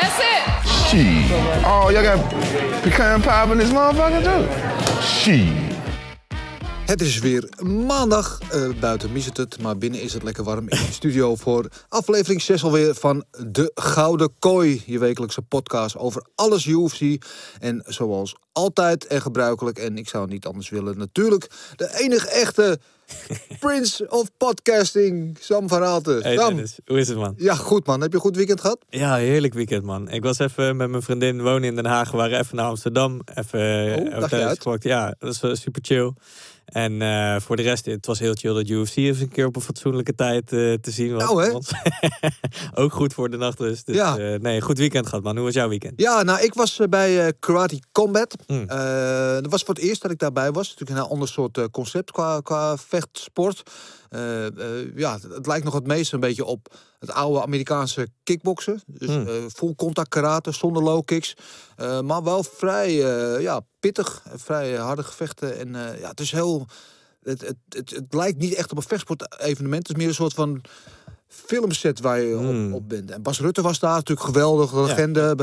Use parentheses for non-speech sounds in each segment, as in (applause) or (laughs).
That's it. Shit. Oh, y'all got pecan pie in this motherfucker too? Shit. Het is weer maandag. Eh, buiten miset het, maar binnen is het lekker warm. In de studio voor aflevering 6 alweer van De Gouden Kooi. Je wekelijkse podcast over alles UFC. En zoals altijd en gebruikelijk, en ik zou het niet anders willen, natuurlijk de enige echte (laughs) Prince of Podcasting, Sam van Raalte. Hey Sam. Dennis, hoe is het man? Ja, goed man. Heb je een goed weekend gehad? Ja, heerlijk weekend man. Ik was even met mijn vriendin wonen in Den Haag. We waren even naar Amsterdam. Even Oh, eh. Ja, dat was wel super chill. En eh, voor de rest, het was heel chill dat UFC eens een keer op een fatsoenlijke tijd eh, te zien was. Nou, hè? (laughs) Ook goed voor de nachtrust. Dus, Ja. eh, nee, goed weekend gehad man. Hoe was jouw weekend? Ja, nou, ik was bij Karate Combat. Mm. Eh, dat was voor het eerst dat ik daarbij was. Natuurlijk een ander soort concept qua, qua vechtsport. Eh, eh, ja, het, lijkt nog het meest een beetje op het oude Amerikaanse kickboksen. Dus Mm. eh, full contact karate, zonder low kicks. Maar wel vrij ja, pittig, vrij harde gevechten. En ja, het is heel... Het, het, het, het lijkt niet echt op een vechtsport evenement. Het is meer een soort van filmset waar je op, op bent. En Bas Rutte was daar natuurlijk geweldig, legende.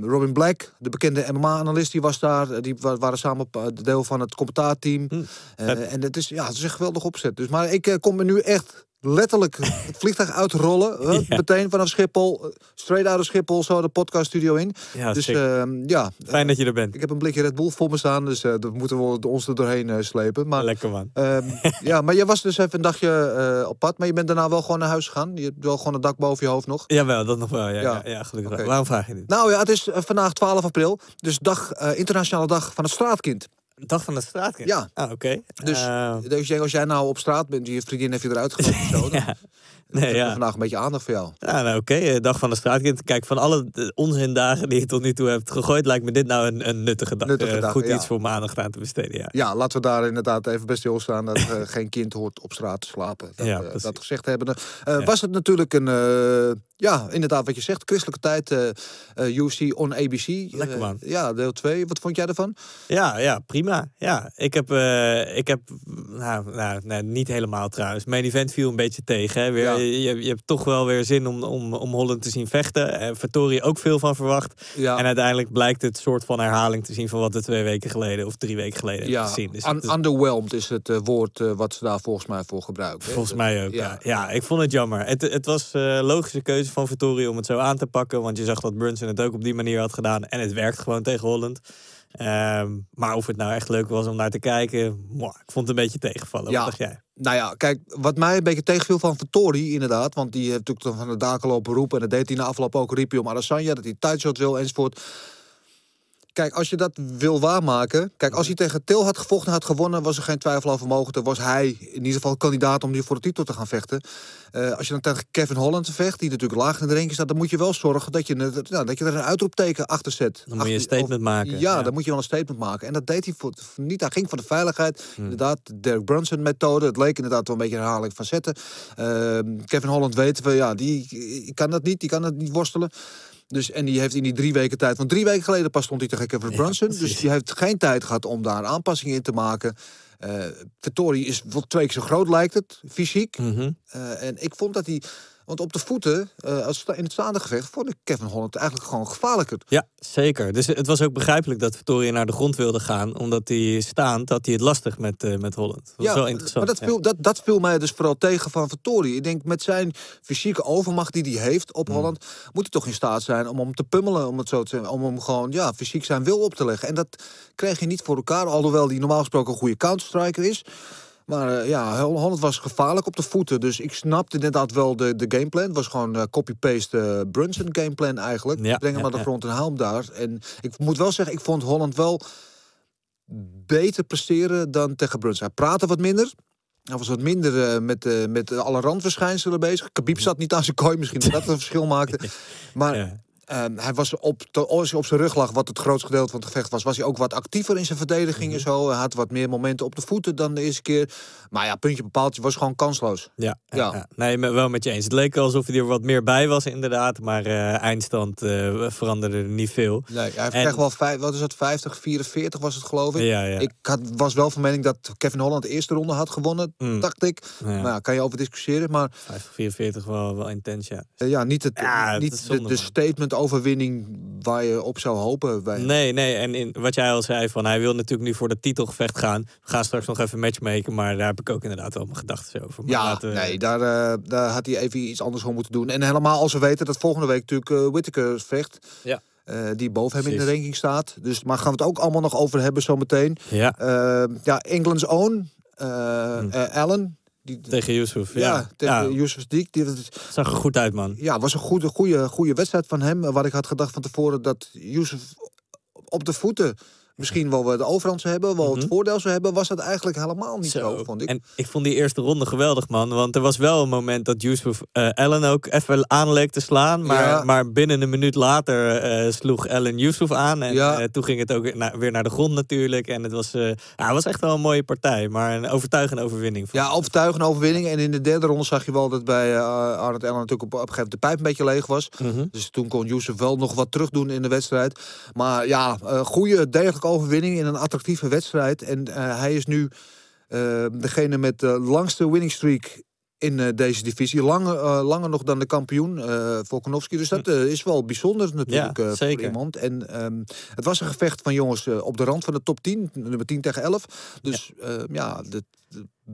Robin Black, de bekende MMA-analyst, die was daar. Eh, Die wa- waren samen op eh, deel van het commentaarteam. Hm, Eh, en het is, ja, het is een geweldig opzet. Dus, maar ik kom me nu echt letterlijk het vliegtuig uitrollen. (laughs) Ja. Meteen vanaf Schiphol, straight out of Schiphol, zo de podcaststudio in. Ja, dus ehm, ja, Fijn dat je er bent. ik heb een blikje Red Bull voor me staan. Dus eh dat moeten we ons er doorheen eh, slepen. Maar Lekker man. Ehm, (laughs) ja, maar je was dus even een dagje eh, op pad, maar je bent daarna wel gewoon naar huis gegaan. Je hebt wel gewoon een dak boven je hoofd nog. Jawel, dat nog wel. Ja, ja. Gelukkig. Oké. Waarom vraag je dit? Nou ja, het is vandaag 12 april, dus dag, internationale dag van het straatkind. Dag van de straatkind? Ja. Ah, oké. Dus, Eh, Dus je- als jij nou op straat bent, je vriendin heeft je eruit of zo, (laughs) dan, ja. Nee, ja. vandaag een beetje aandacht voor jou. Ja, nou oké. eh, Dag van de straatkind. Kijk, van alle eh, onzindagen die ik tot nu toe heb gegooid, lijkt me dit nou een, een nuttige dag. Nuttige dag, goed ja. iets voor mijn aandacht aan te besteden, ja. Ja, laten we daar inderdaad even bij stilstaan dat eh, (laughs) geen kind hoort op straat te slapen. Dat, Ja, dat gezegd hebben. Was het natuurlijk een, ja, inderdaad wat je zegt, christelijke tijd, eh eh, UFC on ABC. Lekker, Eh, man. ja, deel 2. Wat vond jij ervan? Ja, ja, prima. Ja, ik heb, ik heb nou, nou, nou, niet helemaal trouwens. Mijn event viel een beetje tegen. Hè. Weer, Ja. je, je, hebt toch wel weer zin om, om, om Holland te zien vechten. Eh Vittori ook veel van verwacht. Ja. En uiteindelijk blijkt het soort van herhaling te zien van wat we twee weken geleden of drie weken geleden Ja, hebben gezien. Dus un- is- underwhelmed is het woord wat ze daar volgens mij voor gebruiken. Volgens mij ook, ja. Ja. ja. ik vond het jammer. Het, het was logische keuze van Vittori om het zo aan te pakken. Want je zag dat Brunson het ook op die manier had gedaan. En het werkt gewoon tegen Holland. Ehm, maar of het nou echt leuk was om naar te kijken... mwah, ik vond het een beetje tegenvallen. Ja. Wat dacht jij? Nou ja, kijk, wat mij een beetje tegenviel van Vittori, inderdaad. Want die heeft natuurlijk van de daken lopen roepen. En dat deed hij na afloop ook. Riep hij om Adesanya, dat hij tijdshot wil enzovoort. Kijk, als je dat wil waarmaken... Kijk, als hij tegen Til had gevochten en had gewonnen... was er geen twijfel over mogelijk. Dan was hij in ieder geval kandidaat om nu voor de titel te gaan vechten. Eh, als je dan tegen Kevin Holland vecht, die natuurlijk laag in de ranking staat... dan moet je wel zorgen dat je, nou, dat je er een uitroepteken achter zet. Dan moet je een statement of- maken, Ja, ja. dan moet je wel een statement maken. En dat deed hij voor, niet. Hij ging voor de veiligheid. Hmm. Inderdaad, de Derek Brunson methode. Het leek inderdaad wel een beetje een herhaling van zetten. Ehm, Kevin Holland weten we, ja, die, die kan dat niet. Die kan dat niet worstelen. Dus, en die heeft in die drie weken tijd... Want drie weken geleden pas stond hij tegen Kevin Ja, Brunson. precies. Dus die heeft geen tijd gehad om daar aanpassingen in te maken. Vittori is wel twee keer zo groot, lijkt het, fysiek. Mhm. Eh, en ik vond dat hij... Want op de voeten, eh, als in het staande gevecht... vond ik Kevin Holland eigenlijk gewoon gevaarlijker. Ja, zeker. Dus het was ook begrijpelijk dat Vittori naar de grond wilde gaan. Omdat hij staand had hij het lastig met, eh, met Holland. Dat was wel interessant. Maar dat ja. viel, dat, dat viel mij dus vooral tegen van Vittori. Ik denk met zijn fysieke overmacht die hij heeft op Mm. Holland... moet hij toch in staat zijn om hem te pummelen, om het zo te zeggen. Om hem gewoon ja, fysiek zijn wil op te leggen. En dat kreeg je niet voor elkaar. Alhoewel hij normaal gesproken een goede counterstriker is. Maar eh, ja, Holland was gevaarlijk op de voeten. Dus ik snapte inderdaad wel de, de gameplan. Het was gewoon eh, copy-paste eh, Brunson gameplan eigenlijk. Ja, Breng hem ja, naar de grond en haal hem daar. En ik moet wel zeggen, ik vond Holland wel beter presteren dan tegen Brunson. Hij praatte wat minder. Hij was wat minder met, met alle randverschijnselen bezig. Khabib zat niet aan zijn kooi, misschien dat dat een verschil (laughs) maakte. Maar Ehm, hij was op, te- als hij op zijn rug lag, wat het grootste gedeelte van het gevecht was, was hij ook wat actiever in zijn verdediging en zo. Hij had wat meer momenten op de voeten dan de eerste keer. Maar ja, puntje bepaald, was gewoon kansloos. Ja, ja. Ja. nee, me- wel met je eens. Het leek alsof hij er wat meer bij was, inderdaad. Maar eh, eindstand eh, veranderde er niet veel. Nee, hij En- echt wel vijf, wat is het, 50, 44 was het geloof ik. Ja, ja. Ik had, was wel van mening dat Kevin Holland de eerste ronde had gewonnen, Mm. dacht ik. Ja. Nou, kan je over discussiëren, maar 50, 44 wel, wel intens, ja. eh, ja, niet, het, niet is de, zonde, de statement-overwinning waar je op zou hopen. Bij, Nee, nee. En in, wat jij al zei, van hij wil natuurlijk nu voor dat titelgevecht gaan. We gaan straks nog even matchmaken, maar daar heb ik ook inderdaad wel mijn gedachten over. Maar Ja, we- nee, daar, eh, daar had hij even iets anders voor moeten doen. En helemaal als we weten dat volgende week natuurlijk eh Whittaker vecht. Ja. eh, die boven hem in de ranking staat. Dus, maar gaan we het ook allemaal nog over hebben zometeen. Ja, ja, England's own, Hm. Allen. Die, tegen Yusuf. ja, Ja, tegen ja. Yusuf Diek. Die, zag er goed uit, man. ja, was een goede, goede, goede wedstrijd van hem. Waar ik had gedacht van tevoren dat Yusuf op de voeten misschien wel de overhand zou hebben. Wel het Mhm. voordeel zou hebben. Was dat eigenlijk helemaal niet zo, vond ik. En ik vond die eerste ronde geweldig, man. Want er was wel een moment dat Yusuf eh Allen ook even aanleek te slaan. Maar, Ja. maar binnen een minuut later eh, sloeg Allen Yusuf aan. En Ja. eh, toen ging het ook weer naar, weer naar de grond natuurlijk. En het was, ja, het was echt wel een mooie partij. Maar een overtuigende overwinning. Ja, overtuigende overwinning. En in de derde ronde zag je wel dat bij uh, Arnold Allen natuurlijk op, op een gegeven moment de pijp een beetje leeg was. Mhm. Dus toen kon Youssef wel nog wat terug doen in de wedstrijd. Maar ja, goede, degelijke overwinning in een attractieve wedstrijd. En eh, hij is nu eh, degene met de langste winning streak in eh, deze divisie. Langer, eh, langer nog dan de kampioen, eh Volkanovski. Dus dat eh, is wel bijzonder natuurlijk Hm. Ja, zeker. voor iemand. En ehm, het was een gevecht van jongens op de rand van de top 10. Nummer 10 tegen 11. Dus ja, ja dit dit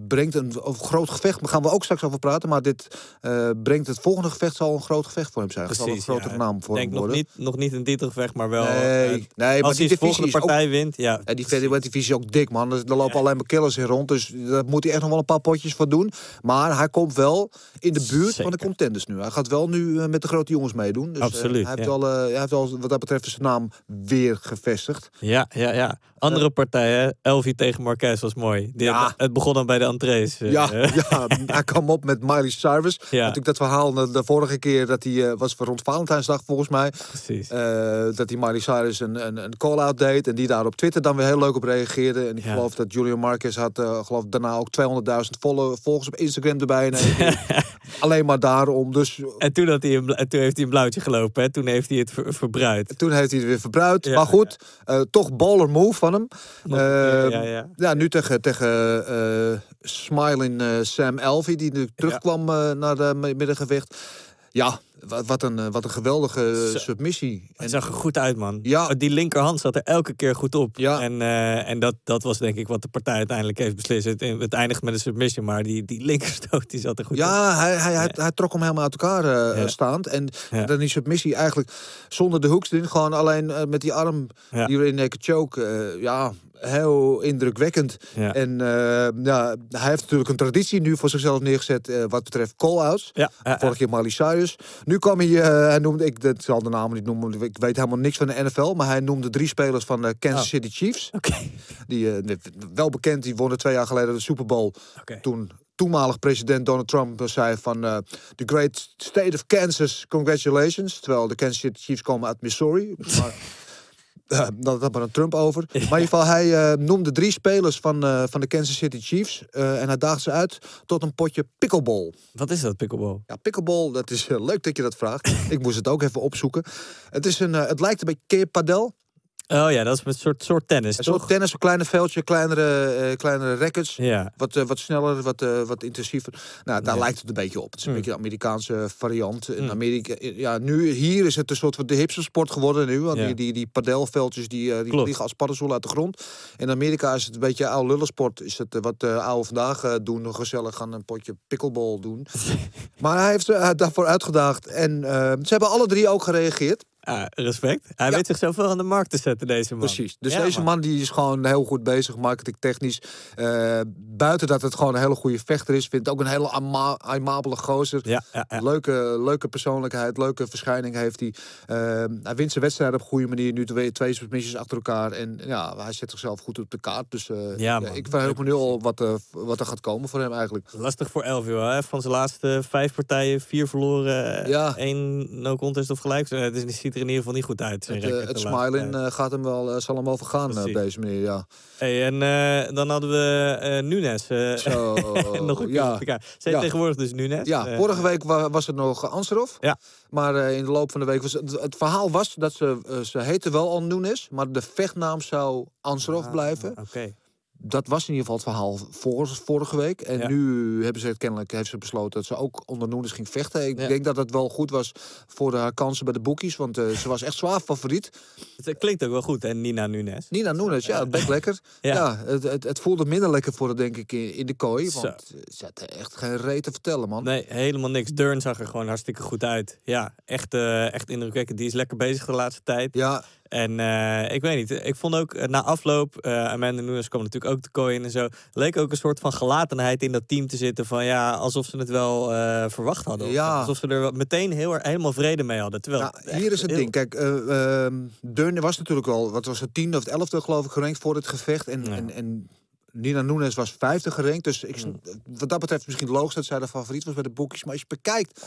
brengt een, een groot gevecht. Daar gaan we ook straks over praten. Maar dit eh, brengt het volgende gevecht zal een groot gevecht voor hem zijn. Het zal een Precies, grotere ja. naam voor Ik hem denk nog worden. niet, nog niet een titelgevecht, maar wel... Nee, eh, nee, maar als die hij de volgende ook- partij wint, ja. Ja, die featherweight divisie is ook dik, man. Er lopen alleen maar killers in rond. Dus daar moet hij echt nog wel een paar potjes voor doen. Maar hij komt wel in de buurt van de contenders nu. Hij gaat wel nu eh, met de grote jongens meedoen. Dus, Absoluut, hij, heeft hij heeft wel wat dat betreft zijn naam weer gevestigd. Ja, ja, ja. Andere partijen, Elvi tegen Marquez was mooi. Die Ja. het begon dan bij de entrees. eh, Ja, ja, hij kwam op met Miley Cyrus. Ja. Natuurlijk dat verhaal de, de vorige keer dat hij eh, was voor rond Valentijnsdag volgens mij. precies. eh, dat die Miley Cyrus een, een, een call-out deed. En die daar op Twitter dan weer heel leuk op reageerde. En ik Ja. geloof dat Julian Marquez had eh, geloof daarna ook 200.000 volle volgers op Instagram erbij. En hij- (laughs) alleen maar daarom. Dus En toen, had hij een, toen heeft hij een blauwtje gelopen. Hè? Toen heeft hij het ver- verbruikt. toen heeft hij het weer verbruikt. Ja, maar goed, toch baller move van hem. Nog ja, ja. nu tegen, tegen Smiling eh, Sam Elvey, die nu terugkwam eh, naar de mi- middengevecht. Ja, wat, wat, een, eh, wat een geweldige submissie. Het zag er goed uit, man. Ja. Die linkerhand zat er elke keer goed op. Ja. En, eh, en dat, dat was denk ik wat de partij uiteindelijk heeft beslist. Het, het eindigt met een submission, maar die, die linkerstoot die zat er goed op. Ja, hij, hij, hij, hij trok hem helemaal uit elkaar eh, Ja. staand. En Ja. dan die submissie eigenlijk zonder de hoeks erin. Gewoon alleen eh, met die arm Ja. die erin choke. eh, ja, heel indrukwekkend. Ja. En eh, ja, hij heeft natuurlijk een traditie nu voor zichzelf neergezet eh, wat betreft call-outs. Ja, ja, ja. Vorige keer Miley Cyrus. Nu kwam hij, eh, hij noemde, ik dat zal de namen niet noemen, ik weet helemaal niks van de NFL, maar hij noemde drie spelers van de Kansas Oh. City Chiefs. Oké. Die wel bekend, die wonnen twee jaar geleden de Super Bowl. Toen toenmalig president Donald Trump zei van the great state of Kansas, congratulations. Terwijl de Kansas City Chiefs komen uit Missouri. (laughs) Maar, eh, dat had maar een Trump over. (laughs) Maar in ieder geval, hij eh, noemde drie spelers van, eh, van de Kansas City Chiefs. en hij daagde ze uit tot een potje pickleball. Wat is dat, pickleball? Ja, pickleball, dat is leuk dat je dat vraagt. (laughs) Ik moest het ook even opzoeken. Het, is een, het lijkt een beetje ken je padel. Oh ja, dat is een soort, soort tennis, Een toch? soort tennis, een kleine veldje, kleinere, eh, kleinere rackets. Ja. Wat, eh, wat sneller, wat, eh, wat intensiever. Nou, daar Ja. lijkt het een beetje op. Het is een Mm. beetje een Amerikaanse variant. In Mm. Amerika, ja, nu, hier is het een soort van de hipste sport geworden nu. Want Ja. die, die, die padelveldjes die, die vliegen als paddenstoelen uit de grond. In Amerika is het een beetje oude lullensport. Is het wat uh, oude vandaag doen. Gezellig gaan een potje pickleball doen. (laughs) maar hij heeft uh, daarvoor uitgedaagd. En ze hebben alle drie ook gereageerd. Ja, respect. Hij Ja. weet zichzelf wel aan de markt te zetten, deze man. Precies. Dus Ja, deze man die is gewoon heel goed bezig, marketingtechnisch. Eh buiten dat het gewoon een hele goede vechter is, vindt ook een hele ama- aimabele gozer. Ja. Leuke, leuke persoonlijkheid, leuke verschijning heeft hij. Eh, hij wint zijn wedstrijd op een goede manier. Nu twee, twee submissions achter elkaar. En ja, hij zet zichzelf goed op de kaart. Dus eh, ja, ik verheug me nu al wat, eh, wat er gaat komen voor hem eigenlijk. Lastig voor Elvio, hè? Van zijn laatste vijf partijen, vier verloren, Ja. één no contest of gelijk. Het, is, ziet er in ieder geval niet goed uit. zijn Het, eh, het smilen tijd. eh, gaat hem wel, eh, zal hem overgaan eh, op deze manier. Ja. Hey, en dan hadden we Nunes. Zo, (laughs) nog een ja. Ja. tegenwoordig dus Nunes. Ja, vorige week wa- was het nog Ansarov. Ja. Maar in de loop van de week was het, het verhaal was dat ze, ze heette wel al Nunes, maar de vechtnaam zou Ansarov ah, blijven. Oké. Dat was in ieder geval het verhaal voor, vorige week. En Ja. nu hebben ze het kennelijk heeft ze besloten dat ze ook onder Nunes ging vechten. Ik Ja. denk dat het wel goed was voor haar kansen bij de boekies, want eh, ze was echt zwaar favoriet. Het klinkt ook wel goed, hè? Nina Nunes. Nina Nunes, ja, het lekker. (laughs) Ja. Ja, het, het, het voelde minder lekker voor haar, denk ik, in, in de kooi. Zo. Want ze had echt geen reet te vertellen, man. Nee, helemaal niks. Dern zag er gewoon hartstikke goed uit. Ja, echt, eh, echt indrukwekkend. Die is lekker bezig de laatste tijd. Ja, En eh, ik weet niet, ik vond ook eh, na afloop, eh Amanda Nunes kwam natuurlijk ook te kooi in en zo. Leek ook een soort van gelatenheid in dat team te zitten. Van ja, alsof ze het wel verwacht hadden. Ja. Alsof ze er meteen heel, erg- helemaal vrede mee hadden. Terwijl Nou, hier is het heel- ding. Kijk, eh ehm Deurne was natuurlijk al, wat was het, tiende of het elfde geloof ik, gerankt voor het gevecht. En, Ja. en, en Nina Nunes was vijfde gerankt. Dus ik, wat dat betreft misschien logisch dat zij de favoriet was bij de boekjes. Maar als je bekijkt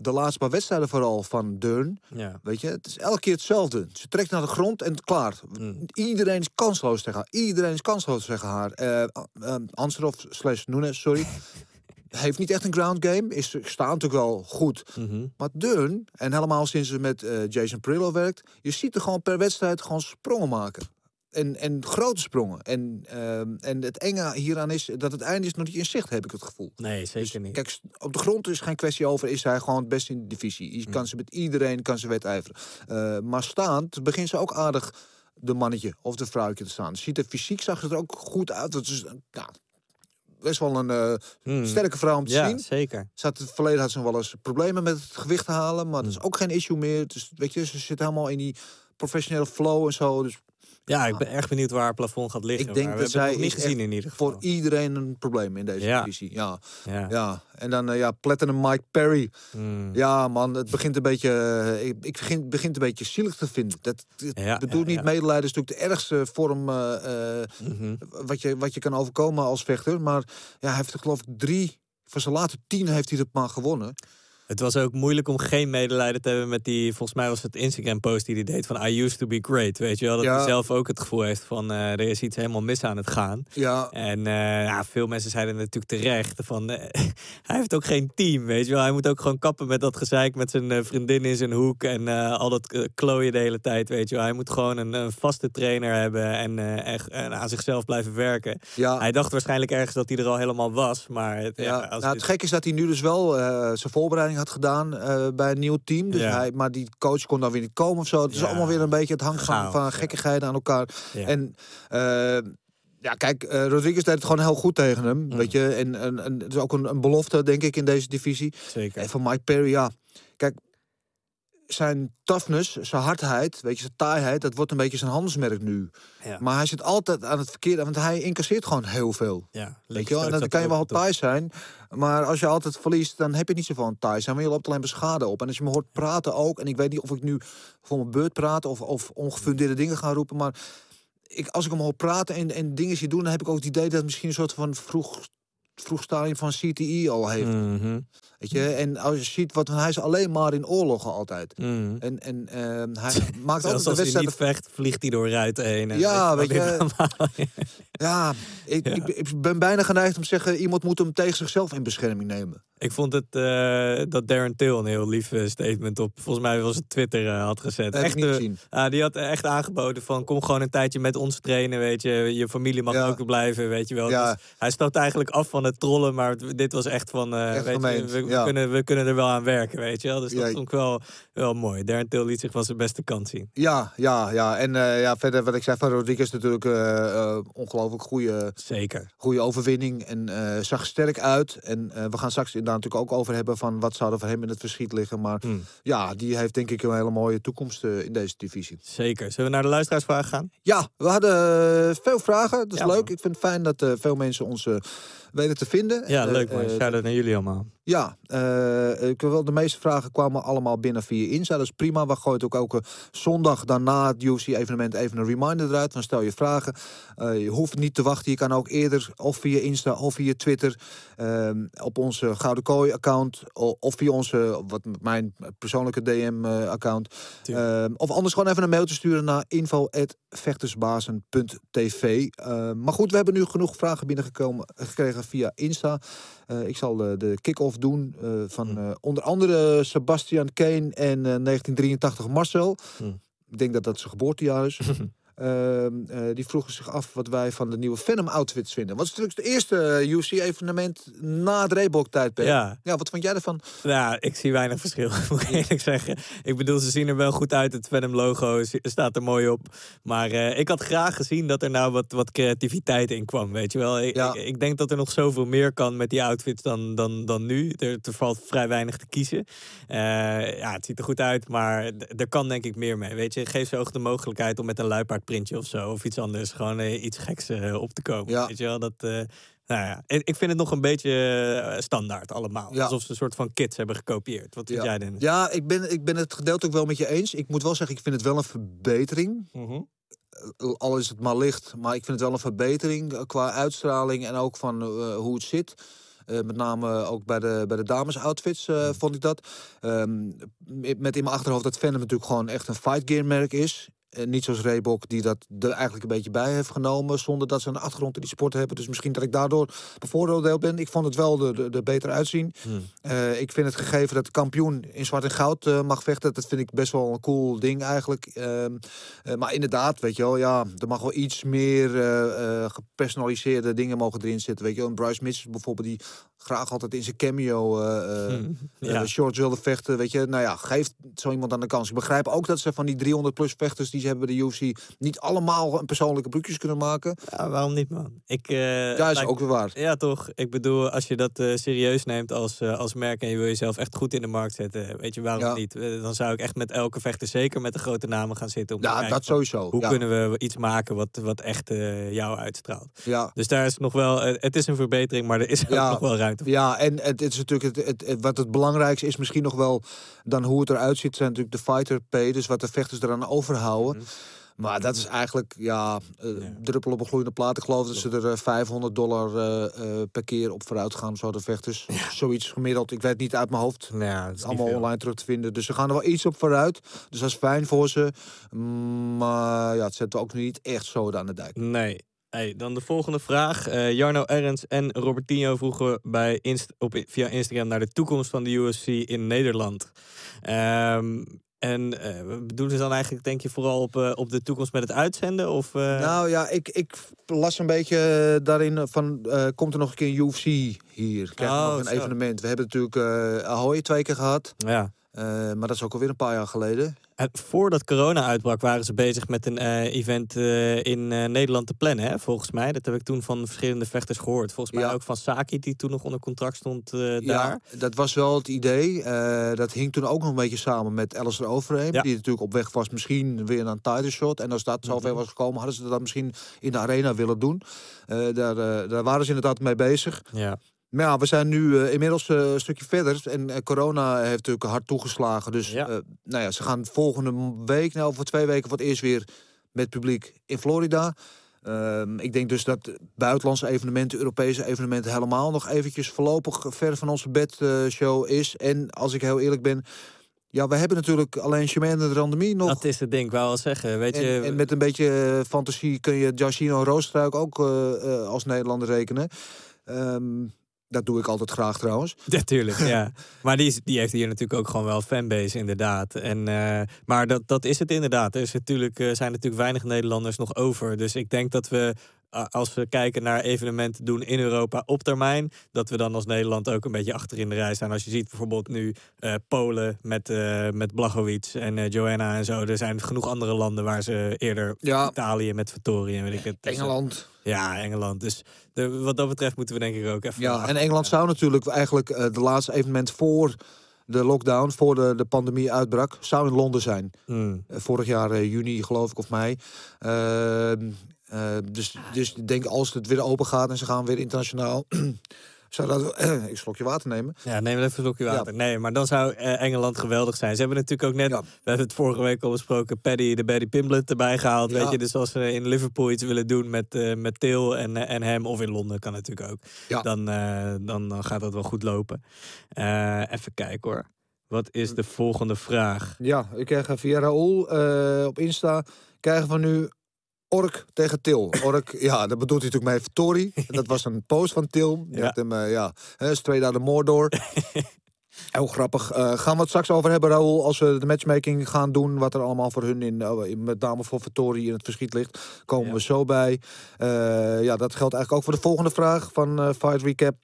de laatste paar wedstrijden vooral van Deurne. Ja. Weet je, het is elke keer hetzelfde. Ze trekt naar de grond en klaar. Mm. Iedereen is kansloos tegen haar. Iedereen is kansloos tegen haar. Eh uh, Ansarov slash Nunes, sorry. (laughs) Heeft niet echt een ground game. Is, staat natuurlijk wel goed. Mhm. Maar Deun, en helemaal sinds ze met eh, Jason Perillo werkt... je ziet er gewoon per wedstrijd gewoon sprongen maken. En, en grote sprongen. En, ehm, en het enge hieraan is dat het einde is nog niet in zicht, heb ik het gevoel. Nee, zeker Dus, niet. Kijk, op de grond is geen kwestie over. Is hij gewoon het beste in de divisie. Mm. Je kan ze met iedereen kan ze wedijveren. Eh, maar staand begint ze ook aardig de mannetje of de vrouwtje te staan. Ziet er fysiek zag ze er ook goed uit. Het is nou, best wel een eh, Hmm. sterke vrouw om te ja, zien. zeker. Ze had het verleden had ze wel eens problemen met het gewicht halen, maar dat Mm. is ook geen issue meer. Dus weet je, ze zit helemaal in die professionele flow en zo. Dus Ja, ik ben erg benieuwd waar het plafond gaat liggen. ik denk dat zij niet gezien in ieder geval. voor iedereen een probleem in deze Ja. divisie. Ja, Ja. ja. En dan eh, ja, Platinum Mike Perry. Hmm. Ja, man, het begint een beetje. eh, ik ik begin, begint een beetje zielig te vinden. Dat, dat Ja, bedoel niet medelijden, is natuurlijk de ergste vorm eh, Mhm. wat, je, wat je kan overkomen als vechter. Maar ja, hij heeft er geloof ik drie. Van zijn laatste tien heeft hij het maar gewonnen. Het was ook moeilijk om geen medelijden te hebben met die, volgens mij was het Instagram-post die hij deed van I used to be great. Weet je wel, dat Ja. hij zelf ook het gevoel heeft van eh, er is iets helemaal mis aan het gaan. Ja, En eh, ja, veel mensen zeiden natuurlijk terecht van eh, (laughs) hij heeft ook geen team, weet je wel. Hij moet ook gewoon kappen met dat gezeik met zijn vriendin in zijn hoek en al dat klooien de hele tijd, weet je wel. Hij moet gewoon een, een vaste trainer hebben en, echt, en aan zichzelf blijven werken. ja. Hij dacht waarschijnlijk ergens dat hij er al helemaal was, maar het, ja, Ja, als nou, dit- het gekke is dat hij nu dus wel zijn voorbereiding had gedaan eh, bij een nieuw team. Dus Ja. hij, maar die coach kon dan weer niet komen of zo. Het is allemaal weer een beetje het hangt van, ja. gekkigheden aan elkaar. En eh, ja, kijk, eh, Rodriguez deed het gewoon heel goed tegen hem. Mm. Weet je, en, en, en het is ook een, een belofte, denk ik, in deze divisie. zeker. En van Mike Perry, ja. Kijk, zijn toughness, zijn hardheid, weet je, zijn taaiheid, dat wordt een beetje zijn handelsmerk nu. Ja. Maar hij zit altijd aan het verkeerde, want hij incasseert gewoon heel veel. Ja, Weet je wel? En dan kan je wel taai zijn. Maar als je altijd verliest, dan heb je niet zoveel aan taai zijn. Maar je loopt alleen maar schade op. En als je me hoort praten ook. En ik weet niet of ik nu voor mijn beurt praat of, of ongefundeerde dingen ga roepen. Maar ik, als ik hem hoor praten en, en dingen zie doen, dan heb ik ook het idee dat het misschien een soort van vroeg, vroeg stadium van CTE al heeft. Mhm. Weet je? En als je ziet, wat, hij is alleen maar in oorlogen altijd. Mhm. En, en ehm, hij (laughs) maakt altijd de als hij niet vecht, vliegt hij door ruiten heen. en Ja, weet je (laughs) Ja, ik, Ja. Ik, ik ben bijna geneigd om te zeggen, iemand moet hem tegen zichzelf in bescherming nemen. Ik vond het eh, dat Darren Till een heel lief eh, statement op, volgens mij was het Twitter, eh, had gezet. Heb ik niet gezien. ah, die had echt aangeboden van kom gewoon een tijdje met ons trainen, weet je. Je familie mag Ja. ook blijven, weet je wel. Ja. Dus hij stapt eigenlijk af van het trollen, maar dit was echt van, eh, Echt weet je, we, we ja. kunnen, we kunnen er wel aan werken, weet je wel. Dus dat Ja. vond ik wel, wel mooi. Darren Till liet zich van zijn beste kant zien. Ja, ja, ja. En eh, ja, verder wat ik zei van Rodriguez natuurlijk eh, ongelooflijk goede, Zeker. goede overwinning. En zag sterk uit. En we gaan straks inderdaad natuurlijk ook over hebben van wat zou er voor hem in het verschiet liggen. Maar Hmm. ja, die heeft denk ik een hele mooie toekomst in deze divisie. Zeker. Zullen we naar de luisteraarsvraag gaan? Ja, we hadden veel vragen. Dat is Ja, leuk. man. Ik vind het fijn dat veel mensen ons eh, weten te vinden. Ja, Eh, leuk man. eh, Shout-out naar jullie allemaal. Ja, eh, ik wil de meeste vragen kwamen allemaal binnen via Insta. Dat is prima. We gooien ook elke zondag daarna het UFC-evenement even een reminder eruit. Van stel je vragen. Eh, je hoeft niet te wachten. Je kan ook eerder of via Insta of via Twitter. ehm, op onze Gouden Kooi-account. Of via onze, wat mijn persoonlijke DM-account. Ehm, of anders gewoon even een mailtje sturen naar info.vechtersbazen.tv. Ehm, maar goed, we hebben nu genoeg vragen binnengekomen gekregen via Insta. Eh, ik zal de, de kick-off doen eh, van eh, onder andere Sebastian Kane en eh, 1983 Marcel. Hmm. Ik denk dat dat zijn geboortejaar is. (laughs) Ehm, eh, die vroegen zich af wat wij van de nieuwe Venom outfits vinden. Wat is natuurlijk het eerste eh, UFC-evenement na het Reebok-tijdperk. Ja. ja, wat vond jij ervan? Nou, ik zie weinig verschil, (laughs) moet ik eerlijk zeggen. Ik bedoel, ze zien er wel goed uit. Het Venom-logo staat er mooi op. Maar eh, ik had graag gezien dat er nou wat, wat creativiteit in kwam, weet je wel. Ik, Ja. ik, ik denk dat er nog zoveel meer kan met die outfits dan, dan, dan nu. Er, er valt vrij weinig te kiezen. Ja, het ziet er goed uit, maar er kan denk ik meer mee, weet je. Geef ze ook de mogelijkheid om met een luipaardprintje of zo... of iets anders, gewoon eh, iets geks eh, op te komen, Ja. weet je wel. Dat... eh, nou ja, ik vind het nog een beetje standaard allemaal. Ja. Alsof ze een soort van kits hebben gekopieerd. Wat vind ja. jij, Dennis? Ja, ik ben, ik ben het gedeeltelijk wel met je eens. Ik moet wel zeggen, ik vind het wel een verbetering. Mhm. Eh, Al is het maar licht, maar ik vind het wel een verbetering qua uitstraling en ook van hoe het zit. Eh, met name ook bij de, bij de dames outfits eh, vond ik dat. Ehm, met in mijn achterhoofd dat Venom natuurlijk gewoon echt een fight gear merk is. Eh, niet zoals Reebok, die dat er eigenlijk een beetje bij heeft genomen. Zonder dat ze een achtergrond in die sport hebben. Dus misschien dat ik daardoor bevoordeeld ben. Ik vond het wel er, er beter uitzien. Eh, ik vind het gegeven dat de kampioen in zwart en goud eh, mag vechten. Dat vind ik best wel een cool ding eigenlijk. Ehm, eh, maar inderdaad, weet je wel, ja, er mag wel iets meer gepersonaliseerde dingen mogen erin zitten. Weet je wel, een Bryce Mitchell bijvoorbeeld, die graag altijd in zijn cameo Hmm, ja. shorts wilde vechten. Weet je, nou ja, geef zo iemand aan de kans. Ik begrijp ook dat ze van die 300 plus vechters die hebben bij de UFC niet allemaal een persoonlijke broekjes kunnen maken. Ja, waarom niet, man? Ik, eh, Ja, is lijkt- ook weer waar. Ja, toch? Ik bedoel, als je dat eh, serieus neemt als, eh, als merk en je wil jezelf echt goed in de markt zetten, weet je waarom Ja. niet? Dan zou ik echt met elke vechter, zeker met de grote namen, gaan zitten. Om Ja, dat van, sowieso. Hoe ja. kunnen we iets maken wat, wat echt jou uitstraalt? Ja. Dus daar is nog wel, het is een verbetering, maar er is ook nog wel ruimte voor. Ja, en het, het is natuurlijk het, het, het- wat het belangrijkste is misschien nog wel dan hoe het eruit ziet, zijn natuurlijk de fighter pay, dus wat de vechters eraan overhouden. Maar dat is eigenlijk ja, eh, druppel op een gloeiende plaat. Ik geloof dat ze er eh, 500 dollar eh, eh, per keer op vooruit gaan, zo de vechters. Zoiets gemiddeld. Ik weet niet uit mijn hoofd. Nou ja, Het is allemaal online terug te vinden. Dus ze gaan er wel iets op vooruit. Dus dat is fijn voor ze. Maar ja, het zetten we ook niet echt zo aan de dijk. Nee. Hey, dan de volgende vraag. Eh, Jarno Ernst en Robertinho vroegen bij Inst op, via Instagram naar de toekomst van de UFC in Nederland. Ehm, en eh bedoelen ze dan eigenlijk, denk je, vooral op, eh, op de toekomst met het uitzenden? Of, eh, Nou ja, ik, ik las een beetje daarin van... komt er nog een keer een UFC hier? Krijgen Oh, nog een zo. evenement? We hebben natuurlijk Ahoy twee keer gehad. ja. maar dat is ook alweer een paar jaar geleden. En voordat corona uitbrak waren ze bezig met een eh, event eh, in eh, Nederland te plannen, hè, volgens mij. Dat heb ik toen van verschillende vechters gehoord. Volgens mij Ja. ook van Saki, die toen nog onder contract stond eh, daar. Ja, dat was wel het idee. Eh, dat hing toen ook nog een beetje samen met Alistair Overeem. Ja. Die natuurlijk op weg was misschien weer naar een title shot. En als dat zover Mhm. was gekomen, hadden ze dat misschien in de arena willen doen. Eh, daar, eh, daar waren ze inderdaad mee bezig. Ja. Maar ja, we zijn nu eh, inmiddels eh, een stukje verder. En eh, corona heeft natuurlijk hard toegeslagen. Dus Ja. nou ja, ze gaan volgende week, nou voor twee weken voor het eerst weer met publiek in Florida. Ehm, ik denk dus dat buitenlandse evenementen, Europese evenementen helemaal nog eventjes voorlopig ver van onze bedshow is. En als ik heel eerlijk ben, ja, we hebben natuurlijk alleen Chimène de Randemie nog. Dat is het ding, ik wou al zeggen. Weet En, je, en met een beetje fantasie kun je Giacchino Roostruik ook als Nederlander rekenen. Ehm, dat doe ik altijd graag trouwens. (laughs) Natuurlijk, ja. Maar die, die heeft hier natuurlijk ook gewoon wel fanbase, inderdaad. En, eh, maar dat, dat is het inderdaad. Er natuurlijk, eh, zijn natuurlijk weinig Nederlanders nog over. Dus ik denk dat we als we kijken naar evenementen doen in Europa op termijn, dat we dan als Nederland ook een beetje achter in de rij staan. Als je ziet bijvoorbeeld nu eh, Polen met, eh met Blachowicz en eh, Joanna en zo. Er zijn genoeg andere landen waar ze eerder Ja. Italië met Vettori en weet ik het. Dus, Engeland. Ja, Engeland. Dus de, wat dat betreft moeten we denk ik ook even. Ja, en Engeland zou natuurlijk eigenlijk de laatste evenement voor de lockdown, voor de, de pandemie uitbrak, zou in Londen zijn. Hmm. Vorig jaar juni, geloof ik, of mei. Ehm, eh, dus, dus ik denk als het weer open gaat en ze gaan weer internationaal. (clears throat) zou dat. (clears throat) ik slokje water nemen. Ja, neem even een slokje Ja. water. Nee, maar dan zou eh, Engeland geweldig zijn. Ze hebben natuurlijk ook net, Ja. we hebben het vorige week al besproken, Paddy, de Paddy Pimblett erbij gehaald. Ja. Weet je, dus als ze in Liverpool iets willen doen met, eh met Til en, en hem, of in Londen kan natuurlijk ook, Ja. dan, dan, dan gaat dat wel goed lopen. Even kijken hoor. Wat is de volgende vraag? Ja, ik krijg via Raoul op Insta. Krijgen we nu Ork tegen Til. Ork, ja, dat bedoelt hij natuurlijk mee Tori. (laughs) Dat was een post van Til. Die Ja. hem, eh, ja, straight out of Mordor. (laughs) Heel grappig. Eh, gaan we het straks over hebben, Raoul, als we de matchmaking gaan doen. Wat er allemaal voor hun, in, in met name voor Vittori, in het verschiet ligt. Komen Ja. we zo bij. Eh, ja, dat geldt eigenlijk ook voor de volgende vraag van eh Fight Recap.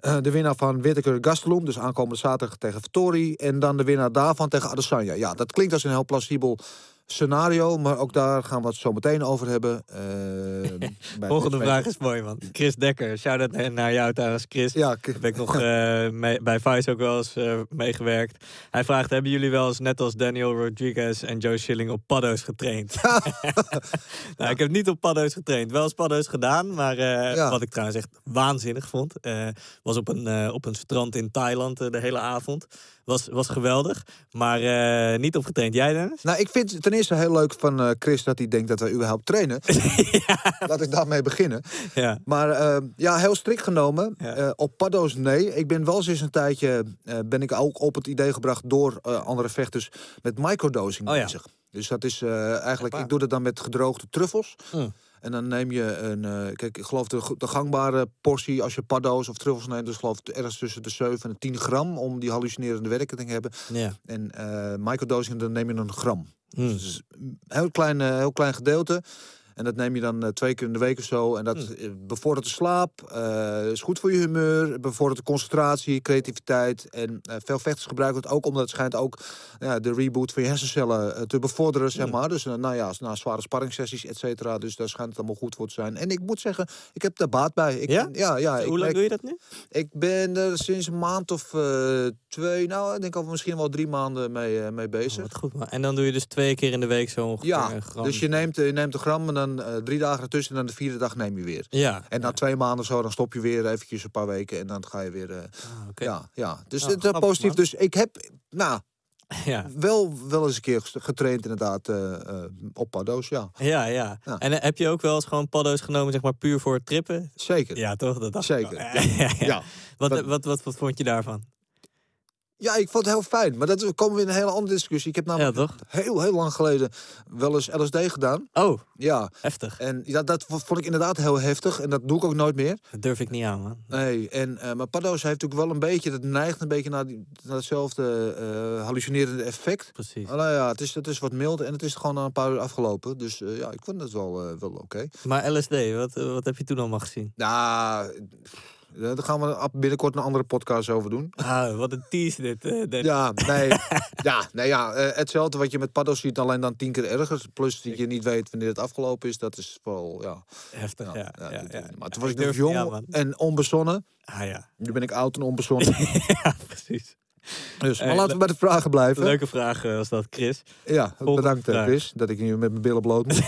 Eh, de winnaar van Whittaker Gastelum, dus aankomende zaterdag tegen Vittori. En dan de winnaar daarvan tegen Adesanya. Ja, dat klinkt als een heel plausibel scenario. Maar ook daar gaan we het zo meteen over hebben. (laughs) bij Volgende vraag is mooi, man. Chris Dekker, shout-out naar jou trouwens, Chris. Ja, ik nog (laughs) eh, mee- bij Vice ook wel eens eh, meegewerkt. Hij vraagt, hebben jullie wel eens net als Daniel Rodriguez en Joe Schilling op paddo's getraind? (laughs) nou, ik heb niet op paddo's getraind. Wel eens paddo's gedaan, maar eh, Ja. wat ik trouwens echt waanzinnig vond... was op een, op een strand in Thailand de hele avond. Was, was geweldig, maar eh, niet op getraind. Jij Dennis? Nou, ik vind het ten eerste heel leuk van eh, Chris dat hij denkt dat wij überhaupt trainen. (laughs) Laat ik daarmee beginnen. Ja. Maar eh, ja, heel strikt genomen. Ja. Op paddo's nee. Ik ben wel sinds een tijdje ben ik ook op het idee gebracht door andere vechters met microdosing Oh ja. Dus dat is eh, eigenlijk, ik doe dat dan met gedroogde truffels. Mm. En dan neem je een, eh, kijk, ik geloof de, de gangbare portie als je paddo's of truffels neemt, dus geloof ik ergens tussen de 7 en de 10 gram om die hallucinerende werking te hebben. Ja. En eh microdosing, dan neem je een gram. Hmm. Dus een heel klein, heel klein gedeelte. En dat neem je dan eh, twee keer in de week of zo. En dat Hmm. eh, bevordert de slaap, eh, is goed voor je humeur, bevordert de concentratie, creativiteit. En veel vechters gebruiken het ook omdat het schijnt ook ja, de reboot van je hersencellen te bevorderen, zeg Hmm. maar. Dus nou ja, na zware sparringssessies, et cetera. Dus daar schijnt het allemaal goed voor te zijn. En ik moet zeggen, ik heb daar baat bij. Ik, Ja? Ja, ja. ik Hoe lang doe je dat nu? ik ben er sinds een maand of twee, nou, ik denk al misschien wel drie maanden mee, mee Oh, bezig. wat goed, man. En dan doe je dus twee keer in de week zo ongeveer Ja, gram. dus je neemt, je neemt een gram en dan eh, drie dagen ertussen en dan de vierde dag neem je weer. Ja. En na twee maanden of zo, dan stop je weer eventjes een paar weken en dan ga je weer... eh, Ah. Ja, ja, dus het is grappig, positief. man. Dus ik heb, nou, (laughs) ja. wel, wel eens een keer getraind inderdaad eh, eh, op paddo's, ja. Ja, ja. Ja. En eh, heb je ook wel eens gewoon paddo's genomen, zeg maar, puur voor trippen? Zeker. Ja, toch? Dat dacht Zeker, (laughs) ja. ja. Wat, wat, wat, wat vond je daarvan? Ja, ik vond het heel fijn. Maar dat komen we in een hele andere discussie. Ik heb namelijk heel, heel lang geleden wel eens LSD gedaan. Oh, Ja, heftig. en ja, dat vond ik inderdaad heel heftig. En dat doe ik ook nooit meer. Dat durf ik niet aan, man. Nee, en, eh maar paddo's heeft natuurlijk wel een beetje, dat neigt een beetje naar, die, naar hetzelfde eh, hallucinerende effect. Precies. Nou ja, het is, het is wat milder en het is gewoon na een paar uur afgelopen. Dus eh, ja, ik vond het wel, wel oké. Maar LSD, wat, wat heb je toen allemaal gezien? Nou, daar gaan we binnenkort een andere podcast over doen. (laughs) Ah, wat een tease dit. eh, Dennis. Ja, nee, (laughs) ja, nee, ja eh, hetzelfde wat je met paddo's ziet, alleen dan tien keer erger. Plus dat je niet weet wanneer het afgelopen is, dat is wel, ja. Heftig, ja. ja, ja, ja. Maar toen Ja, was ik nog jong en onbezonnen. Ah ja. Nu ben ik oud en onbezonnen. (laughs) ja, precies. Dus, maar Hey, laten we bij de vragen blijven. Leuke vraag eh, was dat, Chris. Ja, Volgende bedankt eh, vraag. Chris, dat ik nu met mijn billen bloot moet.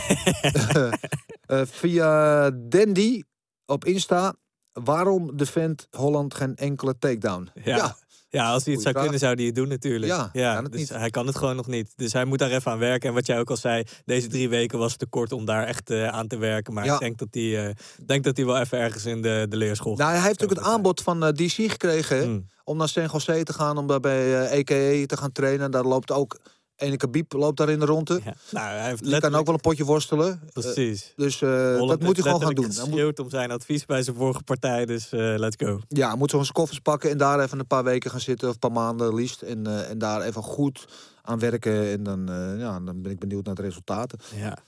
Eh, via Dandy op Insta. Waarom defendt Holland geen enkele takedown? Ja. Ja, als hij het zou vraag. kunnen, zou hij het doen natuurlijk. Ja, dus niet. hij kan het gewoon nog niet. Dus hij moet daar even aan werken. En wat jij ook al zei, deze drie weken was te kort om daar echt eh, aan te werken. Maar Ja. ik denk dat hij, eh, denk dat hij wel even ergens in de, de leerschool Nou, hij heeft natuurlijk het aanbod van eh, DC gekregen Hmm. om naar San Jose te gaan, om daar bij EKE te gaan trainen. Daar loopt ook ene Khabib loopt daar in de ronde. Ja. Nou, hij heeft Die kan ook wel een potje worstelen. Eh, Precies. dus eh, dat moet hij gewoon gaan doen. Hij moet, om zijn advies bij zijn vorige partij. Dus eh, let's go. ja, hij moet zo zijn koffers pakken en daar even een paar weken gaan zitten, of een paar maanden liefst. En, eh, en daar even goed aan werken. En dan, eh, ja, dan ben ik benieuwd naar de resultaten. Ja.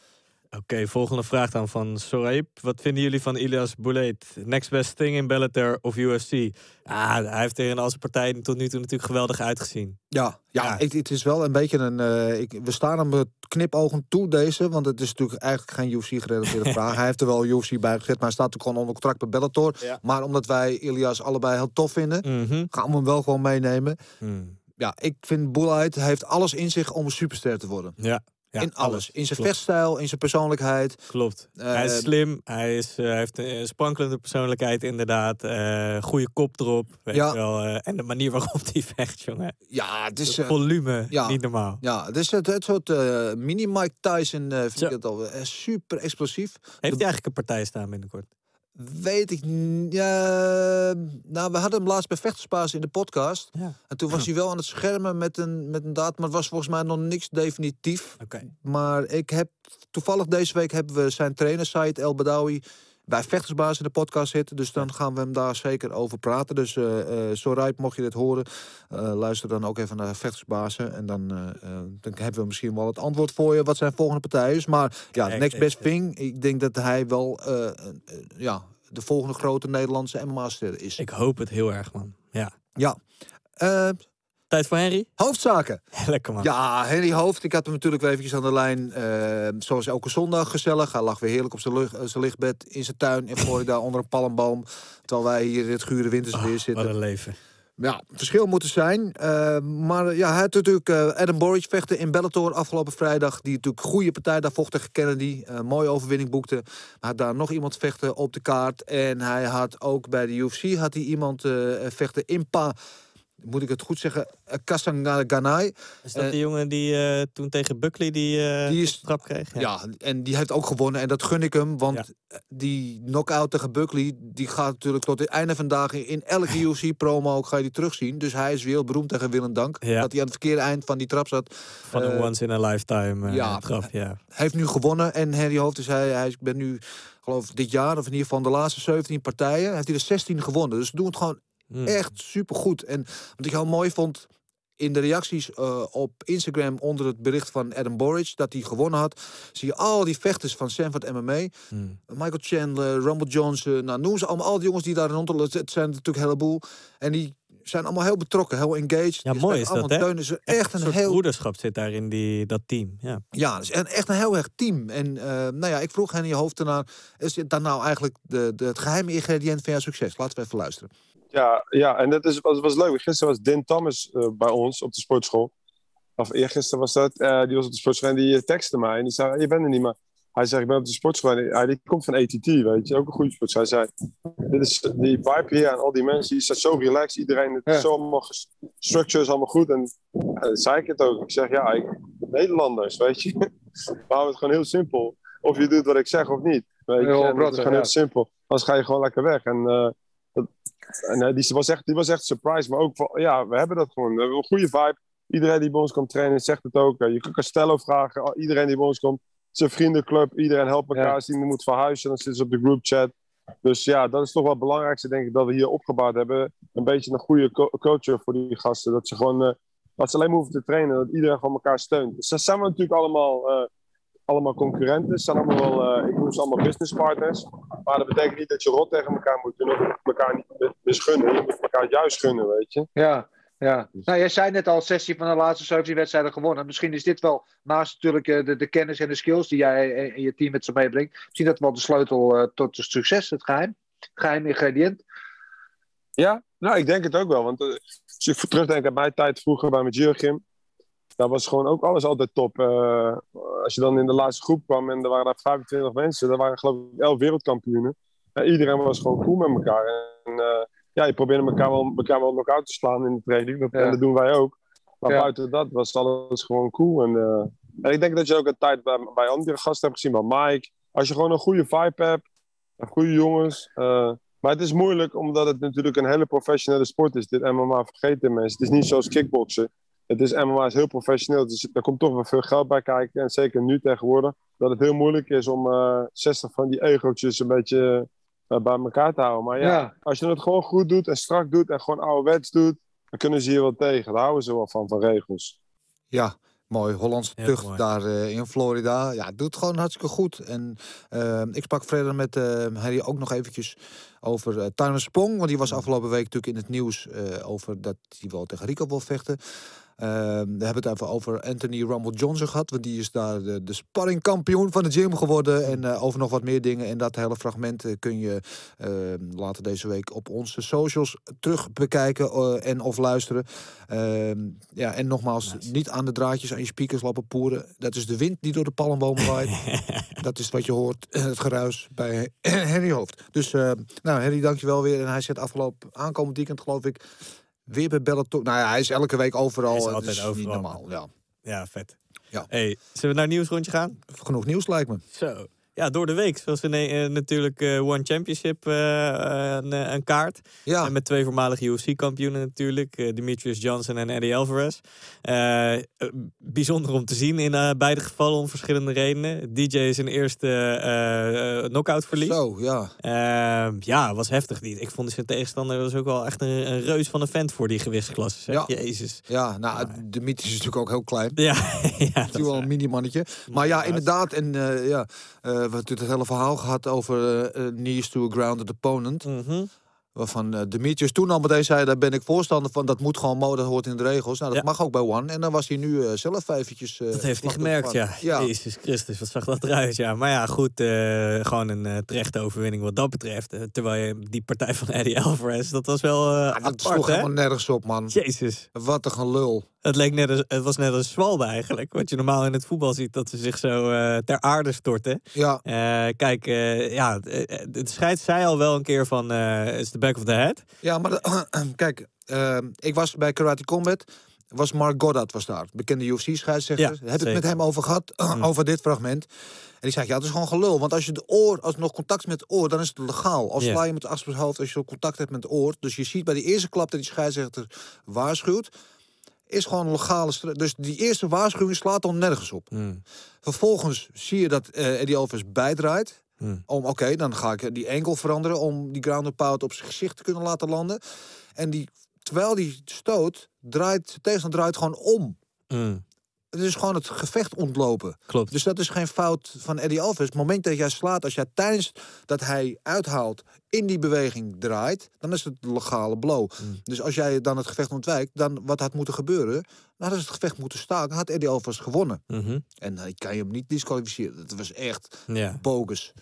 Oké, volgende vraag dan van Soraib. Wat vinden jullie van Ilias Boulet? Next best thing in Bellator of UFC? Ah, hij heeft er in al zijn partijen tot nu toe natuurlijk geweldig uitgezien. Ja, ja, het is wel een beetje een. eh, ik, we staan hem met knipogen toe, deze. Want het is natuurlijk eigenlijk geen UFC-gerelateerde (laughs) vraag. Hij heeft er wel UFC bij gezet, maar hij staat ook gewoon onder contract bij Bellator. Ja. Maar omdat wij Ilias allebei heel tof vinden, Mhm. gaan we hem wel gewoon meenemen. Hmm. Ja, ik vind Bullheid heeft alles in zich om een superster te worden. Ja, ja, in alles. In zijn Klopt. vechtstijl, in zijn persoonlijkheid. Klopt. Eh, hij is slim. Hij, is, eh, hij heeft een sprankelende persoonlijkheid, inderdaad. Eh goede kop erop. Weet Ja. je wel. en de manier waarop hij (laughs) vecht, jongen. Ja, het is. Het volume, ja. niet normaal. ja, het is het, het soort mini-Mike Tyson, vind Zo. ik het al. super explosief. Heeft hij eigenlijk een partij staan binnenkort? Weet ik niet. Ja, nou, we hadden hem laatst bij Vechterspaas in de podcast. Ja. En toen was hij wel aan het schermen met een, met een datum. Maar het was volgens mij nog niks definitief. Oké. Maar ik heb toevallig deze week hebben we zijn trainer Said El Badawi bij Vechtersbaas in de podcast zitten. Dus dan gaan we hem daar zeker over praten. Dus eh eh Sorijp, mocht je dit horen, eh, luister dan ook even naar Vechtersbazen. En dan, dan hebben we misschien wel het antwoord voor je wat zijn volgende partij is. Maar ja, next best thing. Ik denk dat hij wel ja, de volgende grote Nederlandse MMA-ster is. Ik hoop het heel erg, man. Ja. Ja. Tijd voor Henry? hoofdzaken. Lekker, man. Ja, Henry Hoofd. Ik had hem natuurlijk weer eventjes aan de lijn. eh, zoals elke zondag gezellig. Hij lag weer heerlijk op zijn, eh, zijn lichtbed in zijn tuin in Florida onder een palmboom. Terwijl wij hier in het gure wintersweer Oh, wat zitten. een leven. Ja, verschil moet er zijn. Eh, maar ja, hij had natuurlijk Adam Boric vechten in Bellator afgelopen vrijdag. Die natuurlijk goede partij daar vocht tegen Kennedy. Mooie overwinning boekte. Hij had daar nog iemand vechten op de kaart. En hij had ook bij de UFC had hij iemand vechten in Pa. Moet ik het goed zeggen? Uh, Kasanganai. Is dat Eh, die jongen die eh, toen tegen Buckley die, eh Die is- trap kreeg? Ja. en die heeft ook gewonnen. En dat gun ik hem. Want Ja. die knockout tegen Buckley... die gaat natuurlijk tot het einde van de dagen... in elke (laughs) UFC-promo ook ga je die terugzien. Dus hij is wereldberoemd tegen Willem Dank. Ja. Dat hij aan het verkeerde eind van die trap zat. Van een Eh, once in a lifetime eh, ja. trap, ja. heeft nu gewonnen. En Henry Hoofd is hij, hij is, ik ben nu, geloof ik, dit jaar... of in ieder geval de laatste 17 partijen... heeft hij er 16 gewonnen. Dus doen het gewoon Hmm. echt supergoed. En wat ik heel mooi vond... In de reacties eh, op Instagram onder het bericht van Adam Boric dat hij gewonnen had, zie je al die vechters van Sanford MMA, Hmm. Michael Chandler, Rumble Johnson, nou noem ze allemaal, al die jongens die daar rond, het zijn natuurlijk een heleboel, en die zijn allemaal heel betrokken, heel engaged. Ja, Die mooi is dat, hè? Ze Echt echt een soort heel broederschap zit daar in die, dat team. Ja. ja, dus echt een heel erg team. En eh, nou ja, ik vroeg hen in je hoofd ernaar, is dan nou eigenlijk de, de, het geheime ingrediënt van jouw succes? Laten we even luisteren. Ja, ja, en dat is, was, was leuk. Gisteren was Din Thomas eh, bij ons op de sportschool. Of eergisteren was dat. eh, die was op de sportschool en die eh, textte mij. En die zei, je bent er niet, maar... Hij zei, ik ben op de sportschool. En hij die komt van ATT, weet je. Ook een goede sportschool. Hij zei, dit is die vibe hier en al die mensen. Die is zo relaxed. Iedereen, het is zo allemaal... Structure is allemaal goed. En zei ik het ook. Ik zeg, ja, ik, Nederlanders, weet je. (laughs) We houden het gewoon heel simpel. Of je doet wat ik zeg of niet. Weet je. Heel is gewoon ja. heel simpel. Anders ga je gewoon lekker weg. En... en eh, die, was echt, die was echt surprised. Maar ook van, ja, we hebben dat gewoon. We hebben een goede vibe. Iedereen die bij ons komt trainen zegt het ook. Eh, je kan Castello vragen. Al- Iedereen die bij ons komt. Een vriendenclub. Iedereen helpt elkaar. Ja. Als iemand moet verhuizen, dan zitten ze op de groupchat. Dus ja, dat is toch wel het belangrijkste, denk ik, dat we hier opgebouwd hebben. Een beetje een goede co- culture voor die gasten. Dat ze gewoon, dat ze alleen maar hoeven te trainen. Dat iedereen gewoon elkaar steunt. Dus dat zijn we natuurlijk allemaal, allemaal concurrenten. Ze zijn allemaal wel, eh, ik noem ze allemaal business partners. Maar dat betekent niet dat je rot tegen elkaar moet doen. Of elkaar niet misgunnen. Je moet elkaar juist gunnen, weet je. Ja, ja. Nou, jij zei net al 16 van de laatste 17 wedstrijden gewonnen. Misschien is dit wel, naast natuurlijk eh, de, de kennis en de skills die jij en en je team met ze meebrengt, misschien dat wel de sleutel eh, tot het succes, het geheim. Geheim ingrediënt. Ja, nou, ik denk het ook wel. Want eh, als ik terugdenk aan mijn tijd vroeger bij mijn gym, daar was gewoon ook alles altijd top. Eh, als je dan in de laatste groep kwam en er waren daar 25 mensen, daar waren geloof ik 11 wereldkampioenen. Ja, iedereen was gewoon cool met elkaar. En eh, ja, je probeerde elkaar wel, elkaar wel knock-out te slaan in de training. Dat, Ja. En dat doen wij ook. Maar Ja. buiten dat was alles gewoon cool. En, eh, en ik denk dat je ook een tijd bij, bij andere gasten hebt gezien, bij Mike. Als je gewoon een goede vibe hebt, goede jongens. maar het is moeilijk omdat het natuurlijk een hele professionele sport is. Dit MMA vergeten mensen. Het is niet zoals kickboksen. Het is MMA is heel professioneel. Dus er komt toch wel veel geld bij kijken. En zeker nu tegenwoordig. Dat het heel moeilijk is om eh 60 van die egootjes een beetje eh, bij elkaar te houden. Maar ja, Ja. als je het gewoon goed doet en strak doet en gewoon ouderwets doet. Dan kunnen ze hier wel tegen. Daar houden ze wel van, van regels. Ja, Mooi, Hollandse Heel tucht mooi. daar eh, in Florida. Ja, doet gewoon hartstikke goed. En eh, ik sprak verder met eh, Harry ook nog eventjes over uh, Sprong. Want die was afgelopen week natuurlijk in het nieuws eh, over dat hij wel tegen Rico wil vechten. Eh, we hebben het even over Anthony Rumble Johnson gehad. Want die is daar de, de sparringkampioen van de gym geworden. En eh, over nog wat meer dingen. En dat hele fragment eh, kun je eh, later deze week op onze socials terug bekijken eh, en of luisteren. Ehm, ja, en nogmaals, niet aan de draadjes aan je speakers lopen poeren. Dat is de wind die door de palmbomen waait. (laughs) dat is wat je hoort, het geruis bij Henry Hoofd. Dus, nou, Henry, dankjewel weer. En hij zit afgelopen aankomend weekend, geloof ik, weer bij Bellator. Nou ja, hij is elke week overal. Hij is altijd niet overal. normaal, ja. Ja, vet. Ja. Hey, zullen we naar het nieuwsrondje gaan? Genoeg nieuws lijkt me. Zo. Ja, door de week. Zoals we ne- eh, natuurlijk eh, One Championship eh, een, een kaart. Ja. En met twee voormalige UFC-kampioenen natuurlijk. Demetrius Johnson en Eddie Alvarez. Bijzonder om te zien in beide gevallen om verschillende redenen. DJ is zijn eerste knockout verlies. Zo, ja. Ehm, ja, was heftig niet. Ik vond zijn tegenstander was ook wel echt een, een reus van een vent voor die gewichtsklasse. Ja. Jezus. Ja, nou, de mythe is natuurlijk ook heel klein. Ja, (laughs) ja Het is wel een mini-mannetje. Maar ja, inderdaad. En ja, hebben natuurlijk het hele verhaal gehad over eh, knees to a grounded opponent. Mhm. Waarvan Demetrius toen al meteen zei, daar ben ik voorstander van. Dat moet gewoon, mo- dat hoort in de regels. Nou, dat Ja. mag ook bij One. En dan was hij nu zelf eventjes... Dat heeft hij gemerkt, ja. ja. Jezus Christus, wat zag dat eruit, ja. Maar ja, goed, gewoon een terechte overwinning wat dat betreft. Terwijl je die partij van Eddie Alvarez, dat was wel Ja, dat apart, sloeg hè? helemaal nergens op, man. Jezus. Wat een gelul. Het, leek net als, het was net als Zwalbe eigenlijk. Wat je normaal in het voetbal ziet, dat ze zich zo eh, ter aarde storten. Ja, Eh, kijk, eh, ja, de scheids zei al wel een keer van, it's the back of the head. ja maar de- (clears throat) kijk, eh, ik was bij Karate Combat. Was Mark Goddard was daar, bekende UFC-scheidsrechter. Ja, Heb ik het met hem over gehad, (clears throat) over dit fragment. En die zei, ja, het is gewoon gelul. Want als je de oor, als nog contact met het oor, dan is het legaal. Als Ja. sla je met het achter het hoofd, als je contact hebt met het oor. Dus je ziet bij die eerste klap dat die scheidsrechter waarschuwt. Is gewoon een legale stra- Dus die eerste waarschuwing slaat dan nergens op. Hmm. Vervolgens zie je dat eh Eddie Alvarez bijdraait. Hmm. Om, oké, dan ga ik die enkel veranderen om die ground pound op zijn gezicht te kunnen laten landen. En die, terwijl die stoot, draait, tegenstander draait gewoon om. Hmm. Het is gewoon het gevecht ontlopen. Klopt. Dus dat is geen fout van Eddie Alvarez. Het moment dat jij slaat, als jij tijdens dat hij uithaalt in die beweging draait, dan is het legale blow. Mm. Dus als jij dan het gevecht ontwijkt, dan wat had moeten gebeuren, dan had het gevecht moeten staken, had Eddie Alvarez gewonnen. Mhm. En dan kan je hem niet disqualificeren. Dat was echt Ja. bogus.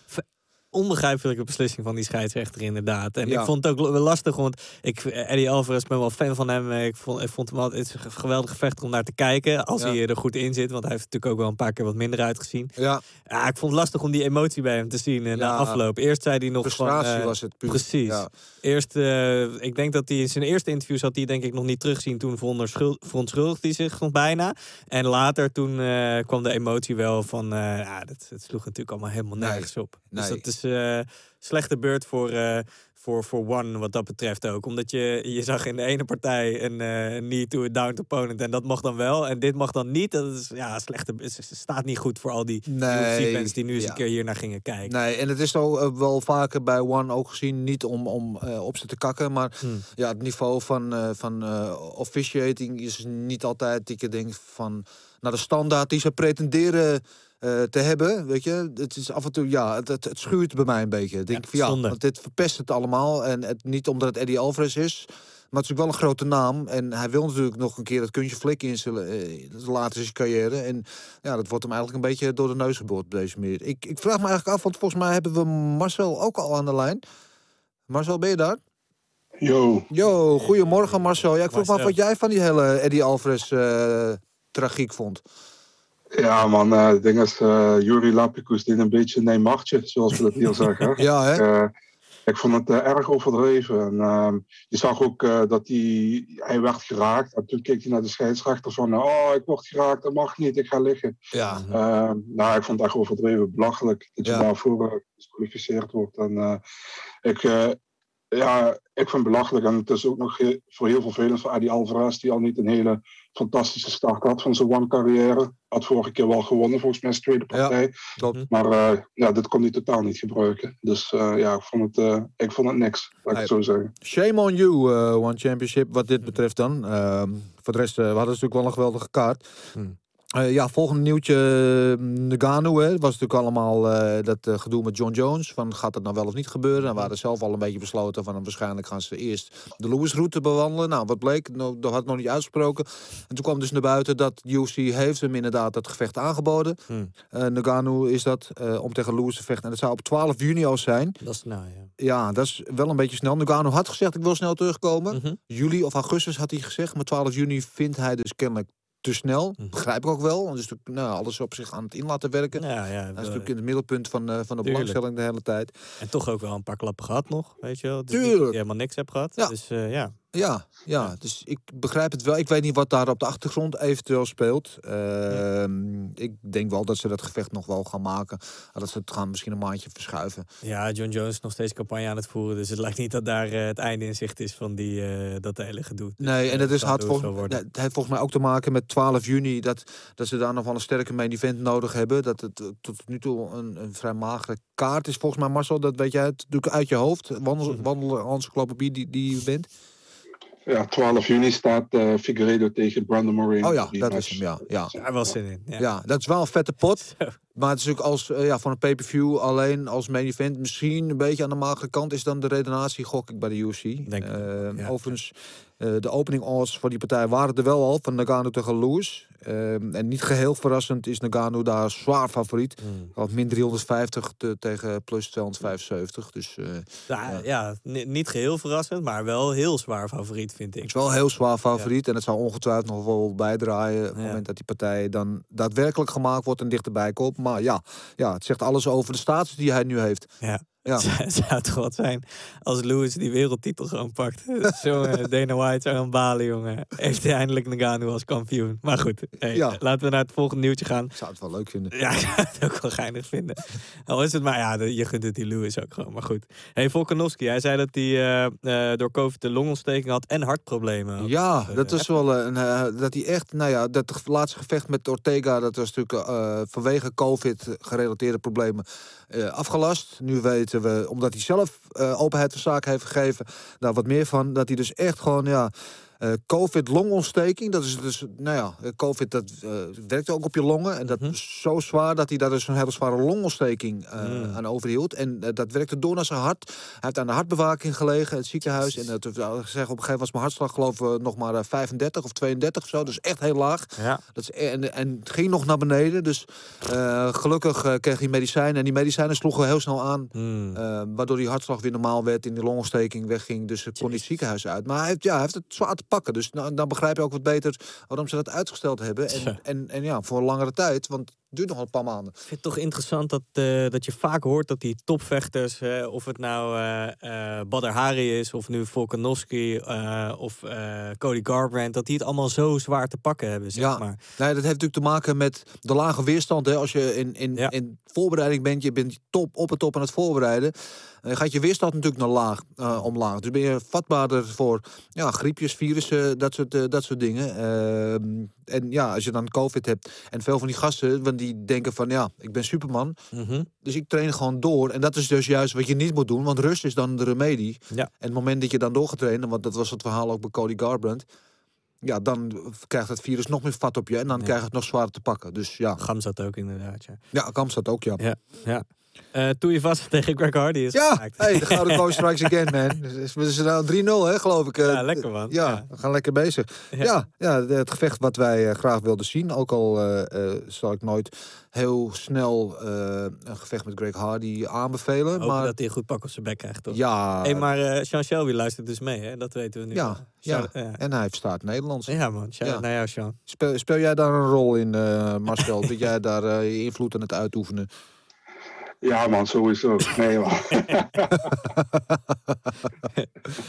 Onbegrijpelijke beslissing van die scheidsrechter inderdaad. En Ja. ik vond het ook wel lastig, want ik, Eddie Alvarez ben wel fan van hem. Ik vond, ik vond hem altijd een geweldige vechter om naar te kijken. Als Ja. hij er goed in zit, want hij heeft natuurlijk ook wel een paar keer wat minder uitgezien. Ja, Ja, ik vond het lastig om die emotie bij hem te zien eh, na afloop. Eerst zei hij nog frustratie van... eh, was het puur. Precies. Ja. Eerst, eh, ik denk dat hij in zijn eerste interviews had hij denk ik nog niet teruggezien. Toen verontschuldigde hij zich nog bijna. En later toen eh, kwam de emotie wel van, eh, ja, dat, het sloeg natuurlijk allemaal helemaal Nee. nergens op. Dus Nee. dat is eh slechte beurt voor, eh, voor, voor One wat dat betreft ook. Omdat je, je zag in de ene partij een eh knee to a down opponent en dat mag dan wel. En dit mag dan niet. Dat is ja, slechte, staat niet goed voor al die Nee, UFC-fans die nu eens ja. een keer hier naar gingen kijken. Nee, en het is al wel vaker bij One ook gezien, niet om, om op ze te kakken, maar Hmm. ja, het niveau van, van officiating is niet altijd, ik denk, van naar de standaard die ze pretenderen eh, te hebben, weet je. Het is af en toe, ja, het, het, het schuurt bij mij een beetje. Ik denk Ja, van ja, zonde. want dit verpest het allemaal en het, niet omdat het Eddie Alvarez is, maar het is ook wel een grote naam en hij wil natuurlijk nog een keer dat kunstje flik in zijn, eh, later in zijn carrière en ja, dat wordt hem eigenlijk een beetje door de neus geboord op deze manier. Ik, ik vraag me eigenlijk af, want volgens mij hebben we Marcel ook al aan de lijn. Marcel, ben je daar? Yo, Yo, goedemorgen Marcel. Ja, ik vroeg me af wat jij van die hele Eddie Alvarez eh, tragiek vond. Ja man, eh, het ding is, eh Juri Lapicus deed een beetje een Neymartje, zoals we dat hier (laughs) zeggen. Ja, hè? Eh, ik vond het erg overdreven. En, ehm, je zag ook dat hij, hij werd geraakt. En toen keek hij naar de scheidsrechter van, oh, ik word geraakt, dat mag niet, ik ga liggen. Ja. Eh, nou, ik vond het echt overdreven, belachelijk dat je Ja. daarvoor gedisqualificeerd wordt. En ik, ja, ik vind het belachelijk. En het is ook nog voor heel vervelend voor Eddie Alvarez, die al niet een hele fantastische start had van zijn one-carrière. Had vorige keer wel gewonnen, volgens mij, zijn tweede partij. Maar eh, ja, dit kon hij totaal niet gebruiken. Dus eh, ja, ik vond het, eh, ik vond het niks, laat ik het zo zeggen. Shame on you, eh, One Championship, wat dit betreft dan. Ehm, voor de rest, eh, we hadden natuurlijk wel een geweldige kaart. Hmm. Eh, ja, volgende nieuwtje. eh, Nagano, hè. Het was natuurlijk allemaal eh, dat gedoe met John Jones. Van gaat dat nou wel of niet gebeuren? En we hadden zelf al een beetje besloten van... waarschijnlijk gaan ze eerst de Lewis-route bewandelen. Nou, wat bleek? Nou, dat had ik nog niet uitgesproken. En toen kwam dus naar buiten dat UFC heeft hem inderdaad dat gevecht aangeboden. Hmm. Nagano is dat, om tegen Lewis te vechten. En dat zou op 12 juni al zijn. Dat is nou, ja. Ja, dat is wel een beetje snel. Nagano had gezegd, ik wil snel terugkomen. Mhm. Juli of augustus had hij gezegd. Maar 12 juni vindt hij dus kennelijk te snel. Mhm. Begrijp ik ook wel. Want is natuurlijk nou, alles op zich aan het in laten werken. Ja, ja, Hij is natuurlijk in het middelpunt van, eh, van de belangstelling de hele tijd. En toch ook wel een paar klappen gehad nog, weet je wel. Tuurlijk. dat je helemaal niks hebt gehad. Ja. Dus eh, ja. Ja, ja, dus ik begrijp het wel. Ik weet niet wat daar op de achtergrond eventueel speelt. Ehm, Ik denk wel dat ze dat gevecht nog wel gaan maken. En Dat ze het gaan misschien een maandje verschuiven. ja, John Jones is nog steeds campagne aan het voeren. Dus het lijkt niet dat daar eh, het einde in zicht is van die, eh, dat hele gedoe. Dus, Nee, eh, en dat is, zal had Lewis volgens, het heeft volgens mij ook te maken met 12 juni. Dat, dat ze daar nog wel een sterke main event nodig hebben. Dat het eh, tot nu toe een, een vrij magere kaart is. Volgens mij, Marcel, dat weet jij het natuurlijk uit je hoofd. Wandel, wandelen encyclopedie die, die je bent. Ja, 12 juni staat eh Figueredo tegen Brandon Moreno. Oh ja, dat match. is hem, ja. ja. Daar was zin in. Ja. Ja, dat is wel een vette pot. (laughs) Maar het is natuurlijk als, eh, ja, van een pay-per-view alleen als main event. Misschien een beetje aan de magere kant is dan de redenatie, gok ik bij de UFC. Denk ik ja. Overigens, eh, de opening odds voor die partij waren er wel al. Van Nagano tegen Lewis. Eh, en niet geheel verrassend is Nagano daar zwaar favoriet. Hmm. Al min 350 te- tegen plus 275. Dus eh, Ja, ja, ni- niet geheel verrassend, maar wel heel zwaar favoriet, vind het ik. is wel heel zwaar favoriet. En het zou ongetwijfeld nog wel bijdraaien. Op het moment dat die partij dan daadwerkelijk gemaakt wordt en dichterbij komt. Maar ja, ja, het zegt alles over de status die hij nu heeft. Ja. Ja. (laughs) Het zou toch wat zijn als Lewis die wereldtitel gewoon pakt. (laughs) Zo, eh, Dana White zou gaan balen, jongen. Heeft hij eindelijk Nagano als kampioen. Maar goed, hey, Ja. laten we naar het volgende nieuwtje gaan. Ik zou het wel leuk vinden. Ja, ik (laughs) zou het ook wel geinig vinden. Al is het maar, ja, je gunt het die Lewis ook gewoon. Maar goed. Hey, Volkanovski, hij zei dat hij eh, eh, door COVID de longontsteking had en hartproblemen. had. Ja, dat is wel een. dat hij echt. Nou ja, dat laatste gevecht met Ortega. Dat was natuurlijk vanwege COVID gerelateerde problemen eh, afgelast. Nu weten we, omdat hij zelf eh, openheid van zaken heeft gegeven. daar wat meer van. Dat hij dus echt gewoon. Ja, eh, COVID-longontsteking, dat is dus, nou ja, eh, COVID dat eh, werkt ook op je longen. En dat Mhm. is zo zwaar dat hij daar dus een hele zware longontsteking Mm. aan overhield. En dat werkte door naar zijn hart. Hij heeft aan de hartbewaking gelegen, in het ziekenhuis. En dat zeggen, op een gegeven moment was mijn hartslag geloof ik nog maar eh, 35 of 32 of zo. Dus echt heel laag. Ja. Dat is, en, en het ging nog naar beneden. Dus gelukkig kreeg hij medicijnen. En die medicijnen sloegen heel snel aan. Eh, waardoor die hartslag weer normaal werd. In die longontsteking wegging. Dus hij kon niet het ziekenhuis uit. Maar hij heeft, ja, hij heeft het zwaar pakken. Dus nou, dan begrijp je ook wat beter waarom ze dat uitgesteld hebben. En, Tja. en, en ja, voor een langere tijd. Want het duurt nog een paar maanden. Ik vind het toch interessant dat, eh, dat je vaak hoort dat die topvechters, of het nou eh Badr Hari is, of nu Volkanovski, of Cody Garbrandt, dat die het allemaal zo zwaar te pakken hebben, zeg Ja. maar. Nee, dat heeft natuurlijk te maken met de lage weerstand. Hè. Als je in, in, Ja. in voorbereiding bent, je bent top, op en top aan het voorbereiden. Dan gaat je weerstand natuurlijk naar laag, eh, omlaag. Dus ben je vatbaarder voor ja, griepjes, virussen, dat soort, eh, dat soort dingen. Ehm, en ja, als je dan COVID hebt. En veel van die gasten, want die denken van ja, ik ben Superman. Mhm. Dus ik train gewoon door. En dat is dus juist wat je niet moet doen. Want rust is dan de remedie. Ja. En het moment dat je dan door gaat trainen, want dat was het verhaal ook bij Cody Garbrandt. Ja, dan krijgt het virus nog meer vat op je. En dan Ja. krijg je het nog zwaarder te pakken. Dus ja, Gam zat ook inderdaad, ja. ja staat ook, ja. Ja, ja. Toen je vast (laughs) tegen Greg Hardy is Ja, gemaakt. hey, de Gouden (laughs) Coach Strikes Again, man. Dus We zijn nou 3-0, hè, geloof ik. eh. Ja, lekker, man. Ja, Ja. we gaan lekker bezig. Ja. Ja, ja, het gevecht wat wij eh, graag wilden zien. Ook al eh, zal ik nooit heel snel een gevecht met Greg Hardy aanbevelen. Hopen maar dat hij een goed pak op zijn bek krijgt, toch? ja, Hey, maar eh Sean Shelby luistert dus mee, hè? Dat weten we nu. ja, ja. Ja. en hij verstaat Nederlands. Ja, man. Shout Ja. naar jou, Sean. Speel, speel jij daar een rol in, Marcel? (laughs) dat jij daar invloed aan het uitoefenen? Ja, man, sowieso. Nee, man. (laughs)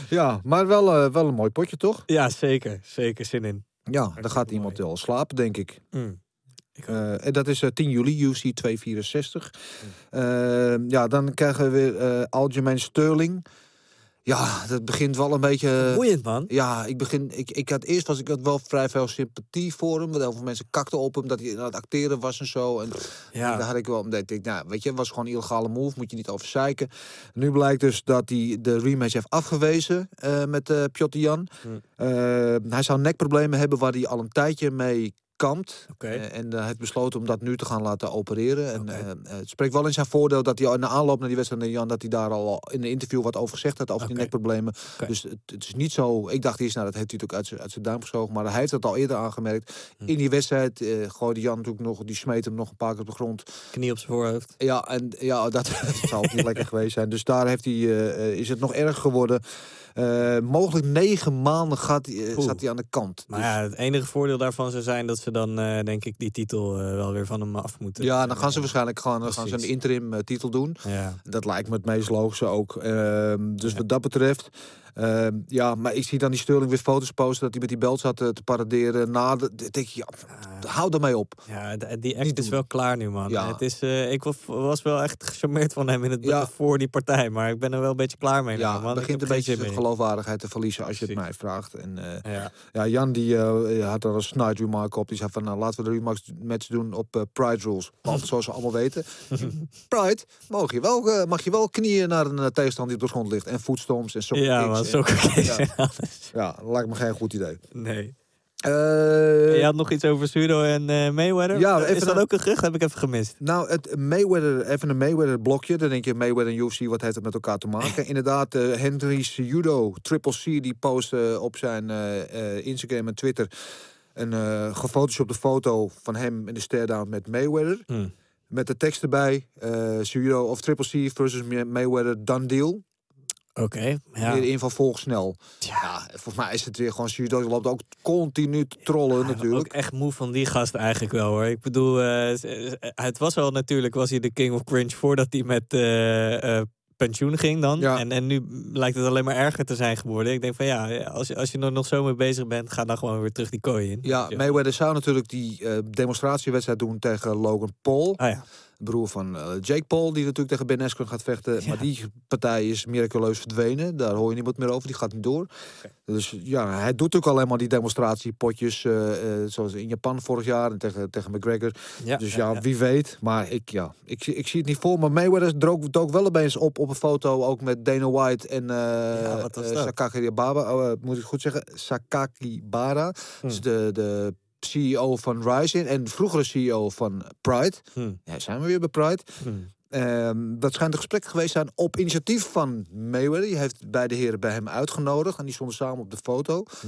Ja, maar wel, eh, wel een mooi potje, toch? Ja, zeker. Zeker zin in. Ja, dan gaat iemand wel slapen, denk ik. Mm. Eh, en dat is eh, 10 juli, UC 264. Eh, ja, dan krijgen we weer eh Aljamain Sterling. Ja, dat begint wel een beetje... Boeiend, man. Ja, ik begin. Ik, ik had eerst was ik had wel vrij veel sympathie voor hem. Want heel veel mensen kakten op hem dat hij aan het acteren was en zo. En Ja. daar had ik wel. Omdat ik denk, nou, weet je, was gewoon een illegale move. Moet je niet over zeiken. Nu blijkt dus dat hij de rematch heeft afgewezen eh, met eh Piotr Jan. Eh, hij zou nekproblemen hebben waar hij al een tijdje mee kampt. Eh, en eh, hij heeft besloten om dat nu te gaan laten opereren. En eh, eh, het spreekt wel in zijn voordeel dat hij in de aanloop naar die wedstrijd naar Jan, dat hij daar al in een interview wat over gezegd had over die nekproblemen. Dus het, het is niet zo. Ik dacht eerst, nou, dat heeft hij natuurlijk uit zijn, uit zijn duim geschoven. Maar hij heeft het al eerder aangemerkt. Hm. In die wedstrijd eh gooide Jan natuurlijk nog, die smeet hem nog een paar keer op de grond. Knie op zijn voorhoofd. Ja, en ja, dat (laughs) zou ook niet lekker geweest zijn. Dus daar heeft hij, eh, eh, is het nog erg geworden. Eh, mogelijk negen maanden gaat, hij, eh, zat hij aan de kant. Maar Dus- ja, het enige voordeel daarvan zou zijn dat ze dan, eh, denk ik, die titel wel weer van hem af moeten. ja, dan gaan ze waarschijnlijk gewoon dan gaan ze een interim titel doen. Ja. Dat lijkt me het meest logische ook. Ehm, dus wat dat betreft. Ehm, ja, maar ik zie dan die Sterling weer foto's posten dat hij met die belt zat eh, te paraderen. Na de, denk je, ja, hou ermee op. Ja, die act is wel klaar nu, man. Ja. Het is, eh, ik wa- was wel echt gecharmeerd van hem in het Ja. voor die partij. Maar ik ben er wel een beetje klaar mee. Ja, man. begint een beetje zijn geloofwaardigheid te verliezen als je het mij vraagt. En, eh, Ja. ja, Jan die had er een snide remark op. Die zei van, nou laten we de remarks match doen op Pride Rules. Want zoals we allemaal weten, (laughs) Pride mag je wel, mag je wel knieën naar een tegenstander die op de grond ligt. En voetstomps en sokken Ja, Ja, dat lijkt me geen goed idee. Nee. Eh, je had nog iets over Sudo en eh, Mayweather? Ja, is dat een- ook een gerucht? Heb ik even gemist. Nou, het Mayweather, even een Mayweather blokje. Dan denk je Mayweather en UFC, wat heeft het met elkaar te maken? (laughs) Inderdaad, eh Henry Cejudo, Triple C, die postte op zijn Instagram en Twitter een uh, gefotoshopte foto van hem in de stare-down met Mayweather. Hmm. Met de tekst erbij, Cejudo of Triple C versus Mayweather, done deal. Oké, ja. Weer de inval volgt snel. Ja. volgens mij is het weer gewoon Cejudo. Die loopt ook continu te trollen natuurlijk. Ook echt moe van die gast eigenlijk wel hoor. Ik bedoel, eh, z- het was al natuurlijk, was hij de king of cringe voordat hij met eh, eh, pensioen ging dan. Ja. En, en nu lijkt het alleen maar erger te zijn geworden. Ik denk van ja, als, je- als je er nog zo mee bezig bent, ga dan gewoon weer terug die kooi in. Ja, Mayweather zou natuurlijk die eh, demonstratiewedstrijd doen tegen Logan Paul. Ah ja. Broer van eh, Jake Paul, die natuurlijk tegen Ben Askren gaat vechten. Maar die partij is miraculeus verdwenen. Daar hoor je niemand meer over. Die gaat niet door. Dus ja, hij doet natuurlijk alleen maar die demonstratiepotjes. eh, zoals in Japan vorig jaar en tegen, tegen McGregor. Ja, dus ja, wie weet. Maar ik, ja, ik, zie- ik zie het niet voor. Maar Mayweather dook, dook wel opeens op op een foto. Ook met Dana White en? Sakaki Baba. Oh, moet ik goed zeggen? Sakaki Bara. Hm. Dus de, de CEO van Rising en vroegere CEO van Pride. Hm. Ja, zijn we weer bij Pride. Hm. Ehm, dat schijnt een gesprek geweest zijn op initiatief van Mayweather. Die heeft beide heren bij hem uitgenodigd. En die stonden samen op de foto. Hm.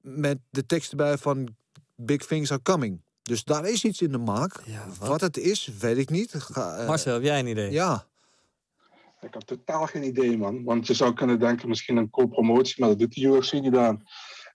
Met de tekst erbij van Big Things Are Coming. Dus daar is iets in de maak. wat? wat? het is, weet ik niet. Ga, eh, Marcel, heb jij een idee? Ja. Ik heb totaal geen idee, man. Want je zou kunnen denken, misschien een co-promotie, maar dat doet de UFC niet aan.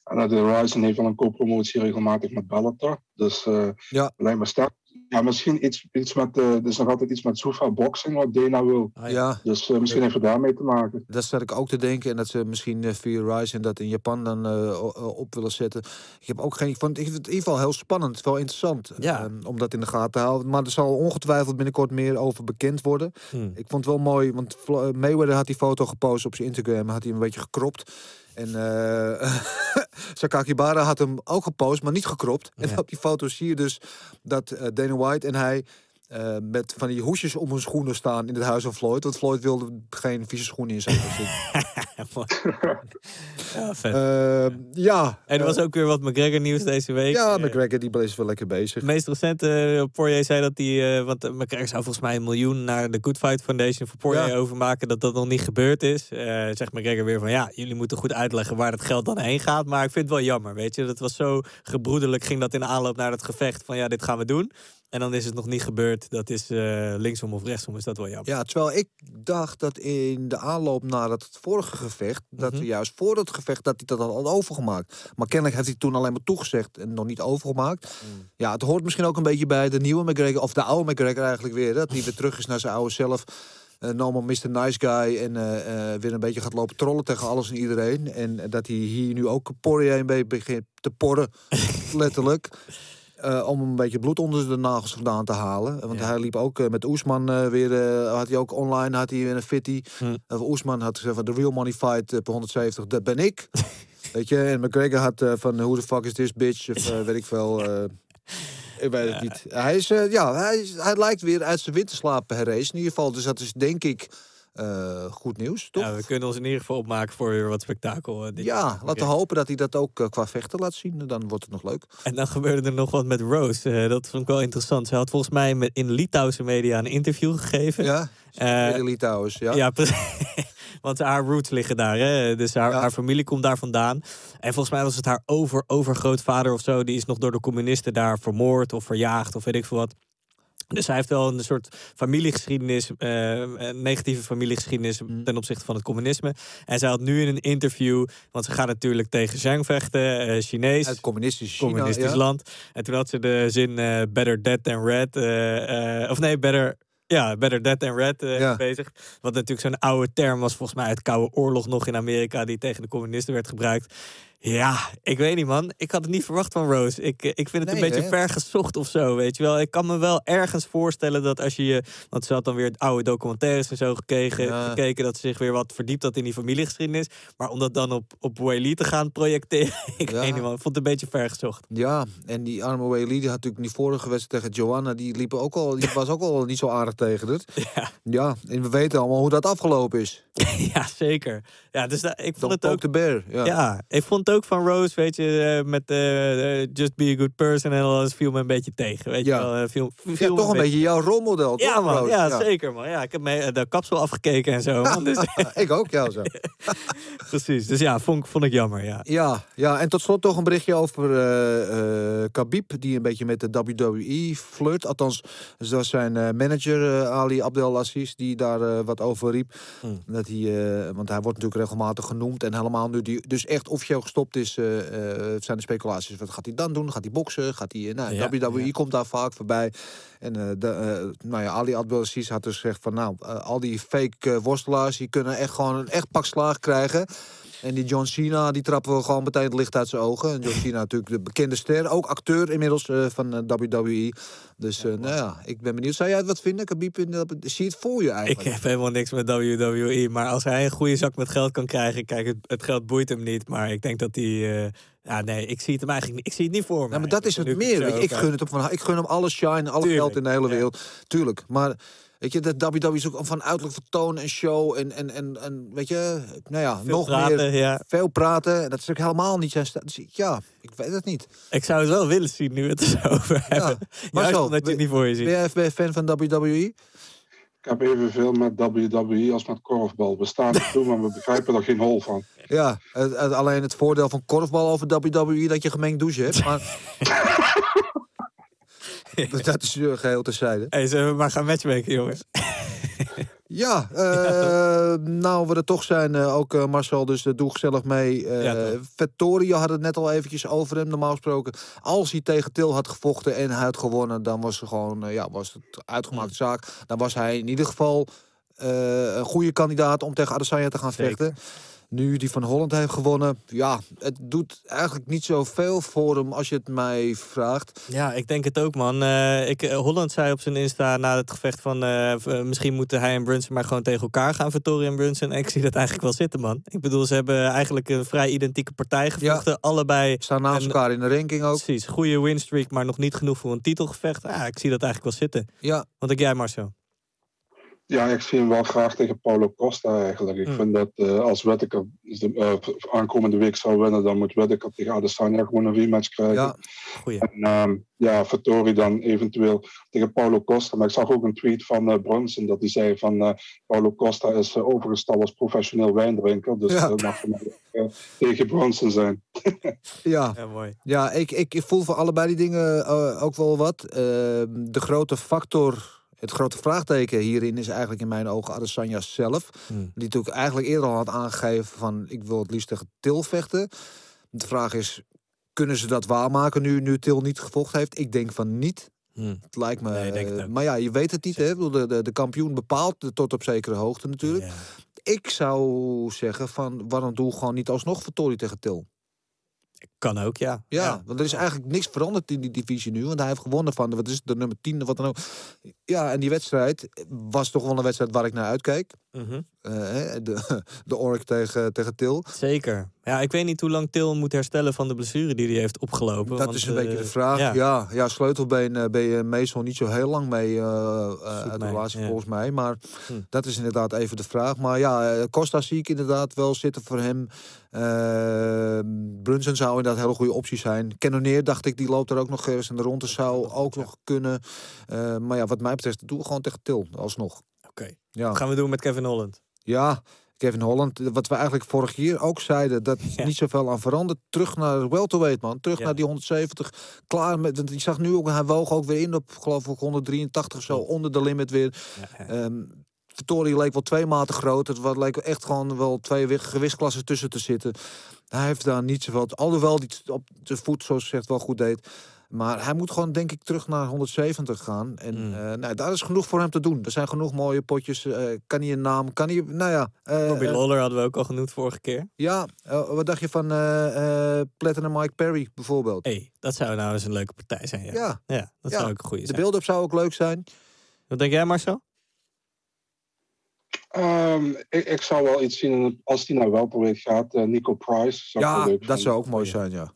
En uh, de Ryzen heeft wel een co-promotie regelmatig met Bellator. Dus uh, ja. lijkt me sterk. Ja, misschien iets, iets met, uh, er is nog altijd iets met Zuffa Boxing wat Dana wil. Ah, ja. Dus uh, misschien even daarmee te maken. Dat zat ik ook te denken. En dat ze misschien uh, via Ryzen dat in Japan dan uh, op willen zetten. Ik heb ook geen. Ik vond het in ieder geval heel spannend, wel interessant. Ja. Um, om dat in de gaten te houden. Maar er zal ongetwijfeld binnenkort meer over bekend worden. Hmm. Ik vond het wel mooi, want Mayweather had die foto gepost op zijn Instagram. Had hij een beetje gekropt. En uh, (laughs) Sakakibara had hem ook gepost, maar niet gekropt. Ja. En op die foto zie je dus dat uh, Dana White en hij uh, met van die hoesjes om hun schoenen staan in het huis van Floyd. Want Floyd wilde geen vieze schoenen in zijn huis (laughs) (laughs) ja, vet. Uh, ja. En er was ook weer wat McGregor nieuws deze week. Ja, McGregor die is wel lekker bezig. Het meest recente, uh, Poirier zei dat hij, uh, want McGregor zou volgens mij een miljoen naar de Good Fight Foundation voor Poirier ja. overmaken, dat dat nog niet gebeurd is. Uh, zegt McGregor weer van ja, jullie moeten goed uitleggen waar dat geld dan heen gaat. Maar ik vind het wel jammer, weet je. Dat was zo gebroederlijk, ging dat in de aanloop naar het gevecht van ja, dit gaan we doen. En dan is het nog niet gebeurd. Dat is uh, linksom of rechtsom, is dat wel jammer. Ja, terwijl ik dacht dat in de aanloop naar het vorige gevecht... dat mm -hmm. juist voor het gevecht dat hij dat al had overgemaakt. Maar kennelijk heeft hij toen alleen maar toegezegd en nog niet overgemaakt. Mm. Ja, het hoort misschien ook een beetje bij de nieuwe McGregor... of de oude McGregor eigenlijk weer. Dat hij weer terug is naar zijn oude zelf... Uh, normal Mr. Nice Guy en uh, uh, weer een beetje gaat lopen trollen tegen alles en iedereen. En dat hij hier nu ook Poirier een beetje begint te porren, (laughs) letterlijk. Uh, om een beetje bloed onder de nagels vandaan te halen. Want ja. hij liep ook uh, met Oesman uh, weer. had hij ook online had hij weer een fitty. Hm. Oesman had gezegd van de real money fight per 170, dat ben ik. (laughs) weet je, en McGregor had van who the fuck is this bitch? Of weet ik veel. ik weet het niet. Hij, is, ja, hij, is, hij lijkt weer uit zijn winterslaap herrezen. In ieder geval, dus dat is denk ik eh, goed nieuws, toch? Ja, we kunnen ons in ieder geval opmaken voor weer wat spektakel. eh, dit Ja, laten we hopen dat hij dat ook eh, qua vechten laat zien. Dan wordt het nog leuk. En dan gebeurde er nog wat met Rose. dat vond ik wel interessant. Ze had volgens mij met, in Litouwse media een interview gegeven. Ja, uh, Litouwers, ja. Ja, precies. (laughs) Want haar roots liggen daar. Hè? Dus haar, Ja. haar familie komt daar vandaan. En volgens mij was het haar over, overgrootvader of zo. Die is nog door de communisten daar vermoord of verjaagd of weet ik veel wat. Dus hij heeft wel een soort familiegeschiedenis, een negatieve familiegeschiedenis Mm. ten opzichte van het communisme. En zij had nu in een interview, want ze gaat natuurlijk tegen Zhang vechten, eh, Chinees. Uit communistisch China, communistisch ja. land. En toen had ze de zin eh, better dead than red. of nee, better... Ja, better dead than red Ja. bezig. Wat natuurlijk zo'n oude term was, volgens mij uit de Koude Oorlog nog in Amerika, die tegen de communisten werd gebruikt. Ja, ik weet niet man. Ik had het niet verwacht van Rose. Ik, eh, ik vind het Nee, een beetje ver gezocht of zo, weet je wel. Ik kan me wel ergens voorstellen dat als je je... Want ze had dan weer oude documentaires en zo gekeken, Ja. gekeken dat ze zich weer wat verdiept had in die familiegeschiedenis. Maar om dat dan op, op Whaley te gaan projecteren, (laughs) ik Ja. weet niet man. Ik vond het een beetje ver gezocht. Ja, en die arme Whaley die had natuurlijk die vorige wedstrijd tegen Joanna, die, liep ook al, die was ook al niet zo aardig tegen het. (laughs) Ja. Ja, en we weten allemaal hoe dat afgelopen is. (laughs) ja, zeker. Ja, dus ik vond het ook... the bear. Ja. Ja. ik vond het ook van Rose, weet je, eh, met eh, Just Be a Good Person en alles viel me een beetje tegen. Weet Ja. je wel, viel, viel Ja, toch een beetje jouw rolmodel, toch? Ja, man, Roos? ja, zeker, man. Ja, ik heb me eh, de kapsel afgekeken en zo. (laughs) man. Dus, (laughs) ik ook, ja, zo. (laughs) precies. Dus ja, vond, ik- vond ik jammer, ja. Ja, ja, en tot slot toch een berichtje over Khabib, die een beetje met de WWE flirt. Althans, zoals zijn eh, manager Ali Abdelaziz, die daar wat over riep. Hmm. Dat hij, want hij wordt natuurlijk regelmatig genoemd. En helemaal nu die dus echt officieel gestopt is, eh, zijn de speculaties. Wat gaat hij dan doen? Gaat hij boksen? Gaat hij, eh, nou, Ja, WWE ja. komt daar vaak voorbij. En eh, de, eh, nou ja, Ali Abdelaziz had dus gezegd van, nou, al die fake worstelaars, die kunnen echt gewoon een echt pak slaag krijgen. En die John Cena, die trappen we gewoon meteen het licht uit zijn ogen. En John Cena natuurlijk de bekende ster. Ook acteur inmiddels eh, van eh, WWE. Dus eh, nou ja, ik ben benieuwd. Zou jij het wat vinden, Khabib? In de, zie je het voor je Ik eigenlijk? heb helemaal niks met WWE. Maar als hij een goede zak met geld kan krijgen, kijk, het, het geld boeit hem niet. Maar ik denk dat hij. eh, ja, nee, ik zie het hem eigenlijk niet. Ik zie het niet voor me. Ja, maar dat is het ik meer. Ik gun het hem van. Ik gun hem alle shine, alle Tuurlijk, geld in de hele ja. wereld. Tuurlijk. Maar weet je, dat WWE is ook van uiterlijk vertoon en show. En, en, en, en weet je, nou ja, Veel nog praten, meer. ja. Veel praten. En dat is ook helemaal niet zijn. Dus ja, ik weet het niet. Ik zou het wel willen zien nu we het er (laughs) zo over hebben. Maar zo, omdat je het ben- niet voor je Ben ziet. jij ben je fan van? WWE? Ik heb evenveel met WWE als met korfbal. We staan er toe, maar we begrijpen er geen hol van. (laughs) Ja, het- het- alleen het voordeel van korfbal over WWE dat je gemengd douche hebt. Maar... (laughs) (laughs) dat is geheel terzijde. Hey, zullen we maar gaan matchmaken, jongens? (laughs) Ja, eh, nou we er toch zijn, eh, ook eh, Marcel, dus doe gezellig mee. Ja. Vettorio had het net al eventjes over hem, normaal gesproken. Als hij tegen Til had gevochten en hij had gewonnen, dan was, er gewoon, ja, was het uitgemaakte zaak. Dan was hij in ieder geval een goede kandidaat om tegen Adesanya te gaan Zeker. vechten. Nu die van Holland heeft gewonnen, ja, het doet eigenlijk niet zoveel voor hem als je het mij vraagt. Ja, ik denk het ook, man. Eh, ik, eh, Holland zei op zijn Insta na het gevecht van... eh, misschien moeten hij en Brunson maar gewoon tegen elkaar gaan, Vittoria en Brunson. En ik zie dat eigenlijk wel zitten, man. Ik bedoel, ze hebben eigenlijk een vrij identieke partij gevochten. Allebei, Staan naast elkaar in de ranking ook. precies, goede winstreak, maar nog niet genoeg voor een titelgevecht. Ja, ik zie dat eigenlijk wel zitten. Ja, Wat denk jij, Marcel? Ja, ik zie hem wel graag tegen Paulo Costa eigenlijk. Ik Hmm. vind dat eh, als de, eh, aankomende week zou winnen, dan moet Whittaker tegen Adesanya gewoon een rematch krijgen. ja, Goeie. En ehm, ja, Vittori dan eventueel tegen Paulo Costa. Maar ik zag ook een tweet van eh Brunson dat hij zei van eh, Paulo Costa is uh, overgesteld als professioneel wijndrinker. Dus Ja. dat mag voor mij eh, tegen Brunson zijn. (laughs) ja. Ja, mooi. Ja, ik, ik voel voor allebei die dingen ook wel wat. Eh, de grote factor, het grote vraagteken hierin is eigenlijk in mijn ogen Adesanya zelf. Hmm. Die natuurlijk eigenlijk eerder al had aangegeven van ik wil het liefst tegen Til vechten. De vraag is, kunnen ze dat waarmaken nu, nu Til niet gevochten heeft? Ik denk van niet. Hm. Het lijkt me. Nee, het maar ja, je weet het niet. Hè? De, de, de kampioen bepaalt tot op zekere hoogte natuurlijk. Ja. Ik zou zeggen van waarom doe gewoon niet alsnog Vittori tegen Til? Kan ook, ja. Ja, want er is eigenlijk niks veranderd in die divisie nu. Want hij heeft gewonnen van, wat is het, de nummer 10 of wat dan ook. Ja, en die wedstrijd was toch wel een wedstrijd waar ik naar uitkeek. Mhm. Eh, de, (laughs) de ork tegen, tegen Til. Zeker. Ja, ik weet niet hoe lang Til moet herstellen van de blessure die hij heeft opgelopen. Dat want, is een eh, beetje de vraag. ja. Ja, ja, sleutelbeen eh, ben je meestal niet zo heel lang mee uh, uit de relatie ja. volgens mij. Maar Hm. dat is inderdaad even de vraag. Maar ja, eh, Costa zie ik inderdaad wel zitten voor hem. Eh Brunson zou inderdaad een hele goede optie zijn. Cannoneer dacht ik, die loopt er ook nog ergens in de ronde. Zou ook nog kunnen. Eh, maar ja, wat mij betreft, doe gewoon tegen Til alsnog. Oké. Ja. Wat gaan we doen met Kevin Holland? Ja, Kevin Holland, wat we eigenlijk vorig jaar ook zeiden, dat is (laughs) Ja. niet zoveel aan veranderd. Terug naar welterweight, man. Terug Ja. naar die 170. Klaar met, want zag nu ook, hij woog ook weer in op, geloof ik, 183 of zo, onder de limit weer. Ja. Ehm Vittori leek wel twee maten groot. Het leek echt gewoon wel twee wi- gewichtsklassen tussen te zitten. Hij heeft daar niet zoveel. Alhoewel hij het op de voet, zoals gezegd, wel goed deed. Maar hij moet gewoon, denk ik, terug naar 170 gaan. En Mm. eh, nou, daar is genoeg voor hem te doen. Er zijn genoeg mooie potjes. eh, kan hij een naam? Kan hij, nou ja. eh, Robbie eh, Lawler hadden we ook al genoemd vorige keer. ja, wat dacht je van eh eh Platinum Mike Perry bijvoorbeeld? hey, dat zou nou eens een leuke partij zijn. Ja, Ja, Ja, dat Ja, zou ook een goede de zijn. build-up zou ook leuk zijn. Wat denk jij Marcel? Ehm, ik, ik zou wel iets zien als die naar welterweight gaat. eh, Nico Price. Zou Ja, dat zou ook mooi zijn, ja.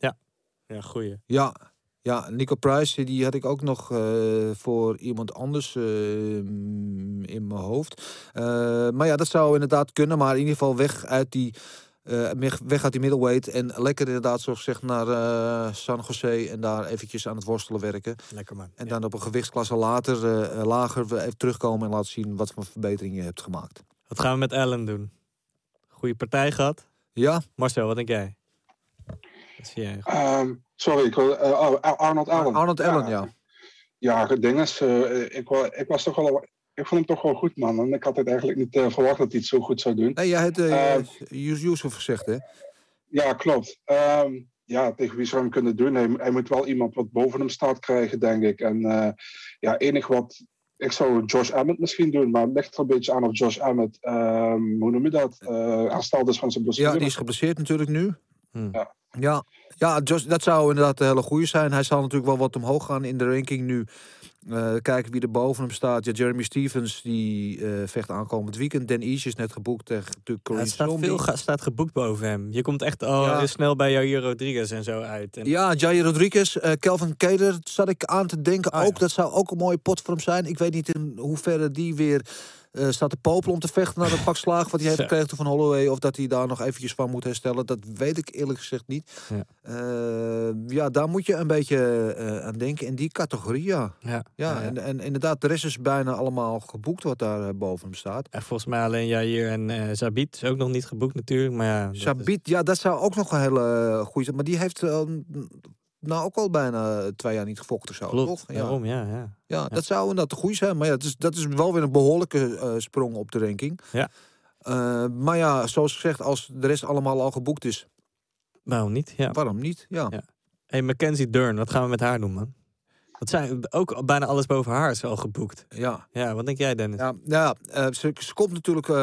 Ja, goeie. Ja, ja Nico Price, die had ik ook nog eh, voor iemand anders eh, in mijn hoofd. Eh, maar ja, dat zou inderdaad kunnen. Maar in ieder geval weg uit die, eh, weg- uit die middleweight. En lekker inderdaad, zoals gezegd, naar eh, San Jose. En daar eventjes aan het worstelen werken. Lekker man. En Ja. dan op een gewichtsklasse later, lager, weer even terugkomen en laten zien wat voor verbeteringen je hebt gemaakt. Wat gaan we met Allen doen? Goeie partij gehad. Ja, Marcel, wat denk jij? Wat zie jij? Ehm, sorry, ik eh, Ar- Arnold Allen. Arnold Allen, ja. Ja, het ding is, ik, wa- ik was toch wel... Ik vond hem toch wel goed, man. En ik had het eigenlijk niet eh, verwacht dat hij het zo goed zou doen. Nee, jij hebt eh Eh, Yus- Yusuf gezegd, hè? Ja, klopt. Ehm, ja, tegen wie zou hij hem kunnen doen? Hij, hij moet wel iemand wat boven hem staat krijgen, denk ik. En ja, enig wat... Ik zou Josh Emmett misschien doen, maar het ligt er een beetje aan of Josh Emmett, ehm, hoe noem je dat, hersteld is van zijn blessure. Ja, die is geblesseerd natuurlijk nu. Hm. Ja. Ja, ja Josh, dat zou inderdaad een hele goede zijn. Hij zal natuurlijk wel wat omhoog gaan in de ranking nu. Eh, kijken wie er boven hem staat. Ja, Jeremy Stevens, die eh, vecht aankomend weekend. Dan is net geboekt tegen Ja, Corinne het staat Zombie. veel staat geboekt boven hem. Je komt echt al Ja. snel bij Jair Rodriguez en zo uit. En, Ja, Jair Rodriguez, eh Kelvin Keder, zat ik aan te denken. Ah, ook, ja. dat zou ook een mooie pot voor hem zijn. Ik weet niet in hoeverre die weer eh, staat te popelen om te vechten naar het pak slaag wat hij heeft gekregen van Holloway. Of dat hij daar nog eventjes van moet herstellen. Dat weet ik eerlijk gezegd niet. Ja. Eh, ja, daar moet je een beetje eh, aan denken. In die categorie, ja. ja. En, en inderdaad, de rest is bijna allemaal geboekt wat daar boven hem staat. En volgens mij alleen Jair en Zabit is ook nog niet geboekt natuurlijk. Maar ja, is- ja, dat zou ook nog een hele goede zijn. Maar die heeft nou ook al bijna twee jaar niet gevochten zo, klopt. toch? Ja. Daarom, ja, ja. Ja, dat zou inderdaad een goede zijn. Maar ja, dat is, dat is wel weer een behoorlijke eh, sprong op de ranking. Ja. Eh, maar ja, zoals gezegd, als de rest allemaal al geboekt is, Waarom niet? Ja. waarom niet? Ja. Ja. Hey, Mackenzie Dern, wat gaan we met haar doen, man? Wat zijn ook bijna alles boven haar is al geboekt. Ja, Ja, wat denk jij, Dennis? ja, ja eh, ze, ze komt natuurlijk eh,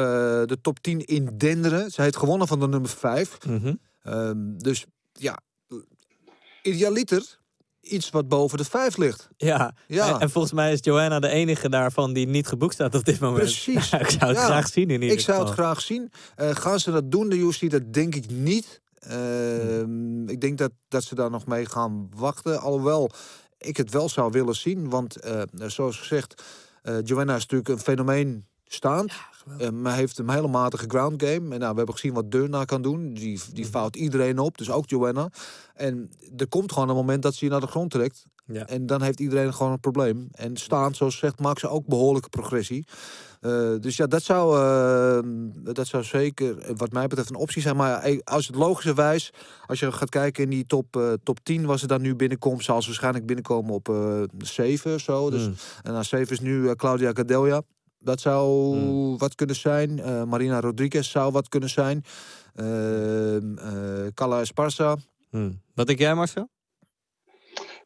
de top 10 in Denderen. Ze heeft gewonnen van de nummer 5. Mhm. Ehm, dus ja, idealiter iets wat boven de 5 ligt. Ja. Ja. En, en volgens mij is Joanna de enige daarvan die niet geboekt staat op dit moment. Precies. (laughs) ik zou het Ja. graag zien in ieder Ik zou het geval. graag zien. Eh, gaan ze dat doen, de UFC? Dat denk ik niet. Ehm, Ik denk dat, dat ze daar nog mee gaan wachten. Alhoewel ik het wel zou willen zien. Want eh, zoals gezegd, eh Joanna is natuurlijk een fenomeen staand. Eh, maar heeft een hele matige ground game. En nou, we hebben gezien wat Deurna kan doen. Die, Mhm. die fout iedereen op, dus ook Joanna. En er komt gewoon een moment dat ze je naar de grond trekt. Ja. En dan heeft iedereen gewoon een probleem. En staan, zoals gezegd, maakt ze ook behoorlijke progressie. Eh, dus ja, dat zou, eh, dat zou zeker, eh, wat mij betreft, een optie zijn. Maar eh, als het logischerwijs, als je gaat kijken in die top, eh, top 10, waar ze dan nu binnenkomt, zal ze waarschijnlijk binnenkomen op eh 7 of zo. Dus, Mm. En na 7 is nu eh, Claudia Gadelia. Dat zou Mm. wat kunnen zijn. Eh, Marina Rodriguez zou wat kunnen zijn. Ehm eh Kala Esparza. Hm. Wat denk jij, Marcel?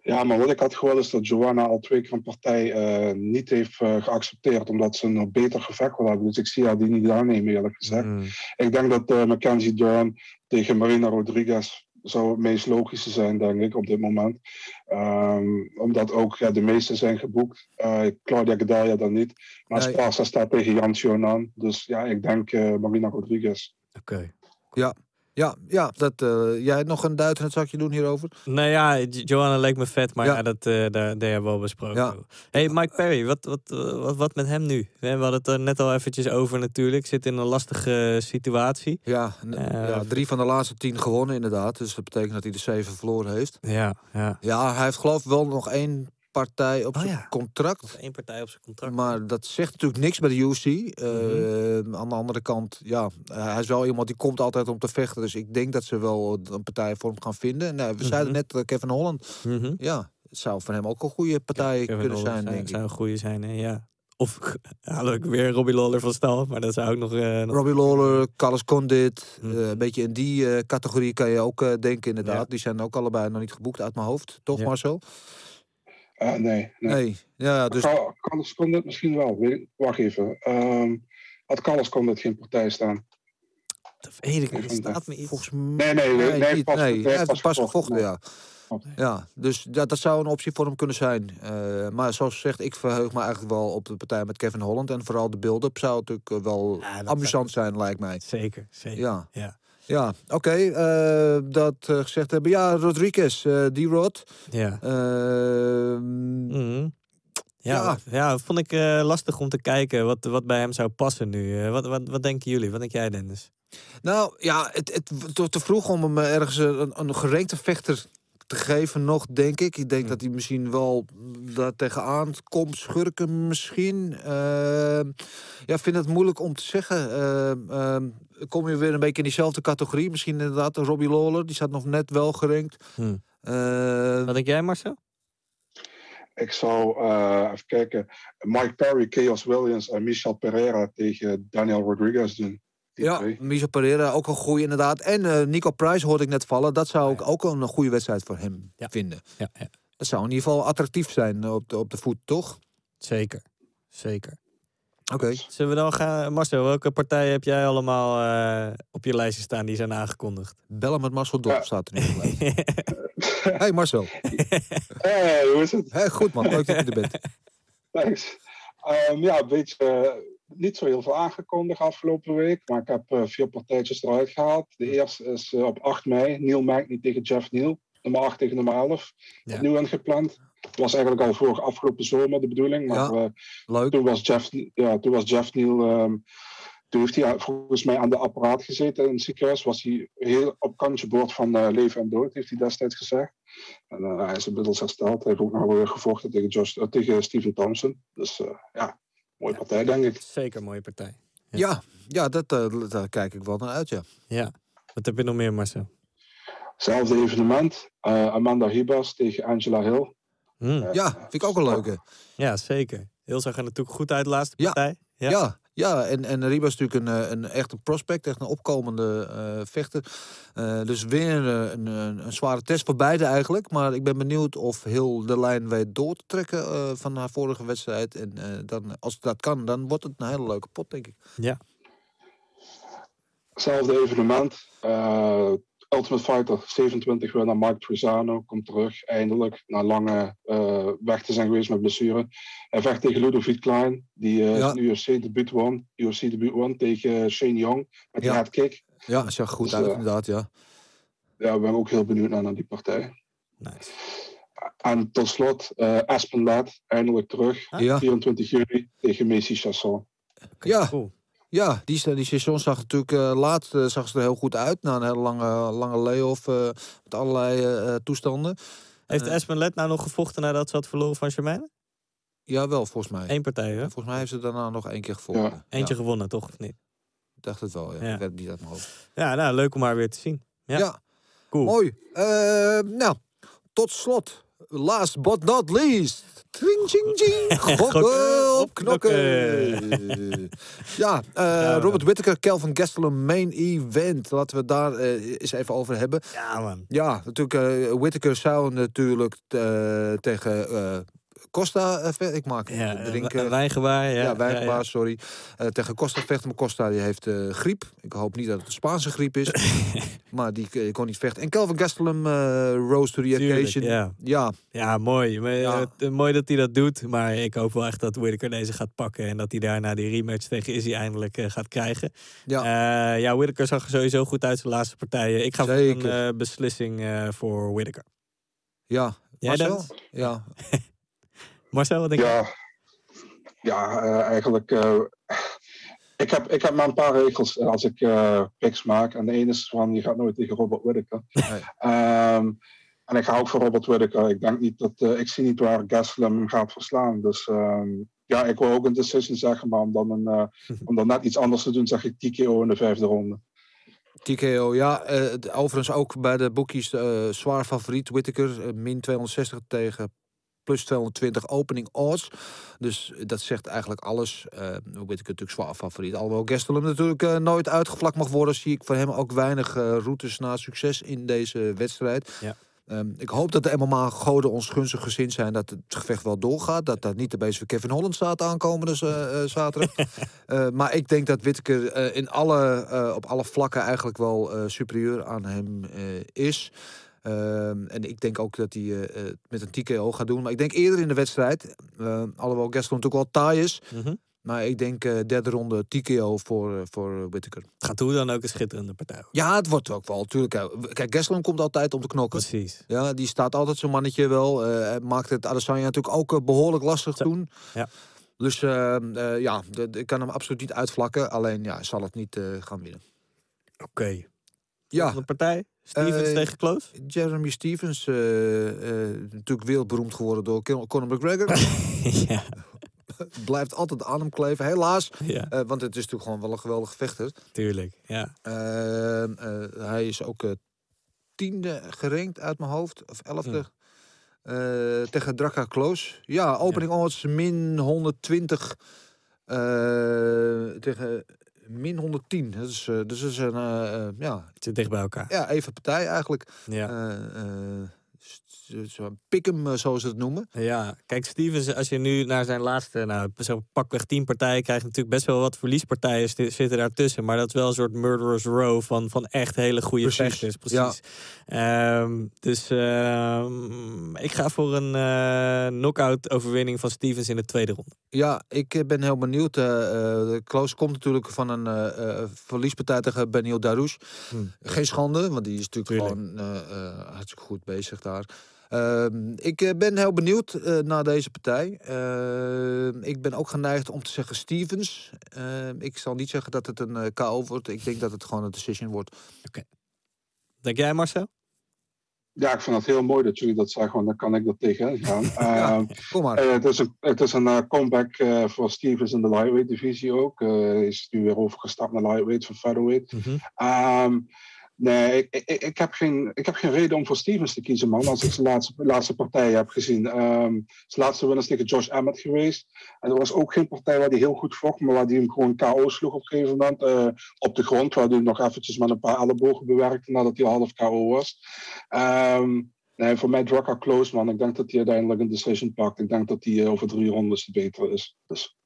Ja, maar wat ik had gehoord is dat Joanna al twee keer een partij eh, niet heeft geaccepteerd, omdat ze een beter gevecht wil hebben. Dus ik zie haar die niet aannemen, eerlijk gezegd. Hm. Ik denk dat eh, Mackenzie Dern tegen Marina Rodriguez zou het meest logische zijn, denk ik, op dit moment. Ehm, omdat ook ja, de meeste zijn geboekt. Eh, Claudia Gadelha dan niet. Maar Nee. Sparsa staat tegen Jan Sionan. Dus ja, ik denk eh, Marina Rodriguez. Oké. Ja, ja, ja dat, eh, jij nog een duit in het zakje doen hierover? Nou ja, Jo- Joanna leek me vet, maar Ja. ja. dat, eh, daar, hebben we al besproken. Ja. Hey, Mike Perry, wat, wat, eh, wat, wat met hem nu? We hadden het er net al eventjes over natuurlijk. Zit in een lastige situatie. Ja, ja, drie van de laatste tien gewonnen inderdaad. Dus dat betekent dat hij de zeven verloren heeft. Ja, ja. Ja, hij heeft geloof ik wel nog één partij op Oh zijn ja. contract. Eén partij op zijn contract. Maar dat zegt natuurlijk niks bij de UFC. Eh, Mhm. Aan de andere kant, ja, eh, hij is wel iemand die komt altijd om te vechten. Dus ik denk dat ze wel een partij voor hem gaan vinden. Nou, we zeiden Mhm. net eh, Kevin Holland. Mhm. Ja, het zou voor hem ook een goede partij kunnen Holland zijn, denk ik. zou een goede zijn, hè? ja. Of (laughs) haal ik weer Robbie Lawler van stal, maar dat zou ook nog... eh, nog... Robbie Lawler, Carlos Condit, eh, een beetje in die eh, categorie kan je ook eh, denken inderdaad. Ja. Die zijn ook allebei nog niet geboekt uit mijn hoofd, toch Ja. Marcel? Eh, nee, nee. Nee, ja, dus kon dit misschien wel. Wacht even. Ehm had Carlos kon dit geen partij staan? Dat weet ik niet, staat me iets. volgens mij... Nee, nee, nee. nee, niet. pas, nee, nee, hij heeft pas pas gevochten, gevochten, nee. ja. Klopt. Ja, dus dat, dat zou een optie voor hem kunnen zijn. Eh, maar zoals gezegd, ik verheug me eigenlijk wel op de partij met Kevin Holland. En vooral de build-up zou natuurlijk eh, wel Ja, amusant zijn, lijkt mij. Zeker, zeker. Ja, Ja. Ja oké. eh, dat eh, gezegd hebben. Ja, Rodriguez, eh die Rod. Ja. Ehm, Mhm. Ja, Ja. ja, dat vond ik lastig om te kijken wat, wat bij hem zou passen nu. Wat, wat, wat denken jullie? Wat denk jij, Dennis? Nou ja, het, het wordt te vroeg om hem ergens een, een gerenkte vechter te geven nog, denk ik. Ik denk dat hij misschien wel daar tegenaan komt schurken misschien. Ehm, ja, ik vind het moeilijk om te zeggen. Ehm, ehm, kom je weer een beetje in diezelfde categorie. Misschien inderdaad een Robbie Lawler, die staat nog net wel gerenkt. Hm. Ehm, Wat denk jij, Marcel? Ik zou eh, even kijken. Mike Perry, Chaos Williams en Michel Pereira tegen Daniel Rodriguez doen. Die ja, twee. Michel Pereira ook een goeie inderdaad. En eh, Nico Price hoorde ik net vallen. Dat zou ik ook een goede wedstrijd voor hem Ja. vinden. Ja, ja. Dat zou in ieder geval attractief zijn eh, op de, op de voet, toch? Zeker. Zeker. Oké. Zullen we dan gaan... Marcel, welke partijen heb jij allemaal eh, op je lijstje staan die zijn aangekondigd? Bellen met Marcel Dorp Ja. staat er nu op de lijst. (laughs) Hey Marcel. Hey, hoe is het? Hey, goed man, leuk dat je er bent. (laughs) Thanks. Ehm, ja, een beetje niet zo heel veel aangekondigd afgelopen week. Maar ik heb eh, vier partijtjes eruit gehaald. De eerste is eh, op 8 mei. Neil Magny tegen Jeff Neal. Nummer 8 tegen nummer 11. Ja. Opnieuw ingepland. Het was eigenlijk al voor afgelopen zomer de bedoeling. Maar Ja. eh, Leuk. toen, was Jeff, ja, toen was Jeff Neal... ehm, toen heeft hij volgens mij aan de apparaat gezeten in het ziekenhuis. Was hij heel op kantje boord van leven en dood, heeft hij destijds gezegd. En hij is inmiddels hersteld. Hij heeft ook nog weer gevochten tegen, Josh, tegen Steven Thompson. Dus ja, mooie partij, denk ik. Zeker een mooie partij. Ja, ja dat, eh, daar kijk ik wel naar uit, ja. Ja. Wat heb je nog meer, Marcel? Hetzelfde evenement. eh, Amanda Ribas tegen Angela Hill. Hm. Ja, vind ik ook een leuke. Ja, zeker. Heel zag er natuurlijk goed uit, de laatste Ja. partij. Ja, ja, en, en Ribas is natuurlijk een, eh, een, echt een prospect, echt een opkomende eh, vechter. Eh, dus weer een, een, een, zware test voor beide eigenlijk. Maar ik ben benieuwd of heel de lijn weet door te trekken eh, van haar vorige wedstrijd. En eh, dan, als dat kan, dan wordt het een hele leuke pot, denk ik. Ja. Hetzelfde evenement. Ultimate Fighter 27 winnaar Mike Trizano komt terug. Eindelijk, na lange eh, weg te zijn geweest met blessure. Hij vecht tegen Ludovic Klein, die eh Ja. zijn UFC-debuut won. UFC-debuut won tegen Shane Young met Ja. de headkick. Ja, dat zag goed Dus, uit, eh, inderdaad, ja. Ja, ik ben ook heel benieuwd naar, naar die partij. Nice. En tot slot, eh Aspen Ladd, eindelijk terug. Ja. 24 juli tegen Macy Chasson. Ja. Cool. Ja, die, die seizoen zag natuurlijk eh, laatst eh, zag ze er heel goed uit. Na een hele lange, lange lay-off eh, met allerlei toestanden. Heeft. Espen Let nou nog gevochten nadat ze had verloren van Germaine? Jawel, volgens mij. Eén partij, hè? Volgens mij heeft ze daarna nog één keer gevochten. Ja. Eentje Ja, gewonnen, toch? Of niet? ik dacht het wel, ja. Ja. Ik weet het niet uit mijn hoofd. Ja, nou, leuk om haar weer te zien. Ja. Ja, Cool. mooi. Eh, nou, tot slot. Last but not least. Tring, ching, ching. Gokken op knokken. ja, eh, Ja, Robert Whittaker, Kelvin Gastelum, main event. Laten we daar eh, eens even over hebben. Ja, man. Ja, natuurlijk, eh Whittaker zou natuurlijk tegen Costa eh, vecht. Ik maak Ja, drinken. Wijngewaar, ja. Ja, Wijngewaar, Ja, ja. sorry. Eh, tegen Costa vechten, maar Costa die heeft eh, griep. Ik hoop niet dat het Spaanse griep is. (laughs) maar die kon niet vechten. En Kelvin Gastelum eh, rose to the Tuurlijk, occasion. ja. ja, Ja, mooi. Maar, Ja. het- mooi dat hij dat doet. Maar ik hoop wel echt dat Whittaker deze gaat pakken. En dat hij daarna die rematch tegen Izzy eindelijk gaat krijgen. Ja. Ja, Whittaker zag er sowieso goed uit zijn laatste partijen. Ik ga voor een beslissing voor Whittaker. ja. Jij, Marcel? Ja. (laughs) Marcel, wat denk je? Ja, ja eh, eigenlijk. eh, ik, heb, ik heb maar een paar regels eh, als ik eh picks maak. En de ene is van: je gaat nooit tegen Robert Whittaker. Nee. Ehm, en ik ga ook voor Robert Whittaker. Ik denk niet dat. eh, ik zie niet waar Gastelum hem gaat verslaan. Dus ehm, ja, ik wil ook een decision zeggen. Maar om dan, een, (laughs) om dan net iets anders te doen, zeg ik TKO in de vijfde ronde. TKO, ja. eh, d- overigens ook bij de boekjes eh, zwaar favoriet. Whittaker, min 260 tegen plus 220 opening odds. Dus dat zegt eigenlijk alles. Eh Whittaker natuurlijk zwaar favoriet. Alhoewel Gastelum natuurlijk eh, nooit uitgevlakt mag worden... zie ik voor hem ook weinig eh, routes naar succes in deze wedstrijd. Ja. Ehm, ik hoop dat de MMA-goden ons gunstig gezind zijn... dat het gevecht wel doorgaat. Dat daar niet de bezig Kevin Holland staat aankomende eh, eh, zaterdag. (laughs) Eh, maar ik denk dat Whittaker eh, in alle, eh, op alle vlakken eigenlijk wel eh, superieur aan hem eh, is. Ehm, en ik denk ook dat hij eh, met een TKO gaat doen. Maar ik denk eerder in de wedstrijd, eh, alhoewel Gastelum natuurlijk wel taai is. Mhm. Maar ik denk derde ronde TKO voor, voor Whittaker. Het gaat hoe dan ook een schitterende partij. Ja, het wordt ook wel, natuurlijk. eh, Kijk, Gastelum komt altijd om te knokken. Precies. Ja, die staat altijd zo'n mannetje wel. hij maakt het Adesanya natuurlijk ook eh, behoorlijk lastig Zo. toen. Ja. Dus eh, eh, ja, ik kan hem absoluut niet uitvlakken. Alleen ja, zal het niet gaan winnen. Oké. Ja, De partij? Stevens Eh, tegen Close? Jeremy Stevens, eh, natuurlijk wereldberoemd geworden door Con- Conor McGregor. (laughs) ja. (laughs) Blijft altijd aan hem kleven, helaas. ja, want het is natuurlijk gewoon wel een geweldige vechter. tuurlijk. Ja. Eh, eh, hij is ook tiende gerankt uit mijn hoofd, of elfde. Eh, tegen Draka Close. Ja, opening odds min 120 eh, tegen min 110. Dat is, eh, dus is een eh, eh, ja, Het zit dicht bij elkaar. ja, even partij eigenlijk. Ja. Pick hem, eh, zoals ze het noemen. Ja, kijk, Stevens, als je nu naar zijn laatste, nou, zo pakweg tien partijen krijgt, natuurlijk best wel wat verliespartijen zitten daartussen. Maar dat is wel een soort murderers row van, van echt hele goede Precies, vechters. Precies. Ehm, dus ehm, ik ga voor een eh knockout overwinning van Stevens in de tweede ronde. Ja, ik eh, ben heel benieuwd. eh Kloos komt natuurlijk van een verliespartij tegen Benil Darouche. Hmm. Geen schande, want die is natuurlijk Tuurlijk. gewoon hartstikke goed bezig daar. Ehm, ik eh, ben heel benieuwd eh, naar deze partij. Ehm, ik ben ook geneigd om te zeggen Stevens. Ehm, ik zal niet zeggen dat het een eh, KO wordt. Ik denk dat het gewoon een decision wordt. Denk jij, Marcel? Ja, ik vind het heel mooi dat jullie dat zeggen, want dan kan ik er tegenin gaan. (laughs) Ehm, Kom maar. Eh, het is een, het is een comeback eh, voor Stevens in de lightweight divisie ook. Eh, Hij is nu weer overgestapt naar lightweight van featherweight. Ehm, nee, ik, heb geen, ik heb geen reden om voor Stevens te kiezen, man. Als ik zijn laatste, laatste partij heb gezien. Ehm zijn laatste win is tegen Josh Emmett geweest. En er was ook geen partij waar hij heel goed vocht, maar waar hij hem gewoon KO sloeg op een gegeven moment. eh, op de grond, waar hij nog eventjes met een paar ellebogen bewerkte nadat hij half KO was. Ehm, nee, voor mij Drucker close, man. Ik denk dat hij uiteindelijk een decision pakt. Ik denk dat hij eh, over drie rondes beter is. Dus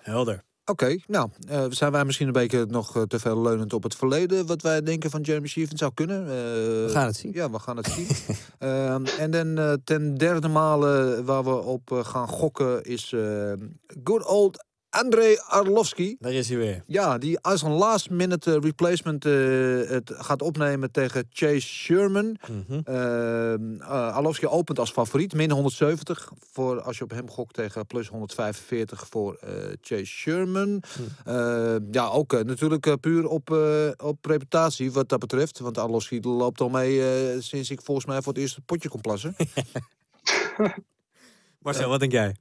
Helder. Oké, nou, eh, zijn wij misschien een beetje nog eh, te veel leunend op het verleden... wat wij denken van Jeremy Stevens zou kunnen? Eh, We gaan het zien. Ja, we gaan het zien. (laughs) Ehm, en dan ten derde male waar we op gaan gokken is good old Andrei Arlovski. Daar is hij weer. Ja, die als een last minute replacement eh, het gaat opnemen tegen Chase Sherman. Mhm. Eh, Arlovski opent als favoriet, min 170. Voor als je op hem gokt tegen plus 145 voor eh, Chase Sherman. Ehm, ja, ook eh, natuurlijk eh, puur op, eh, op reputatie wat dat betreft. Want Arlovski loopt al mee eh, sinds ik volgens mij voor het eerste potje kon plassen. (laughs) Marcel, wat denk jij?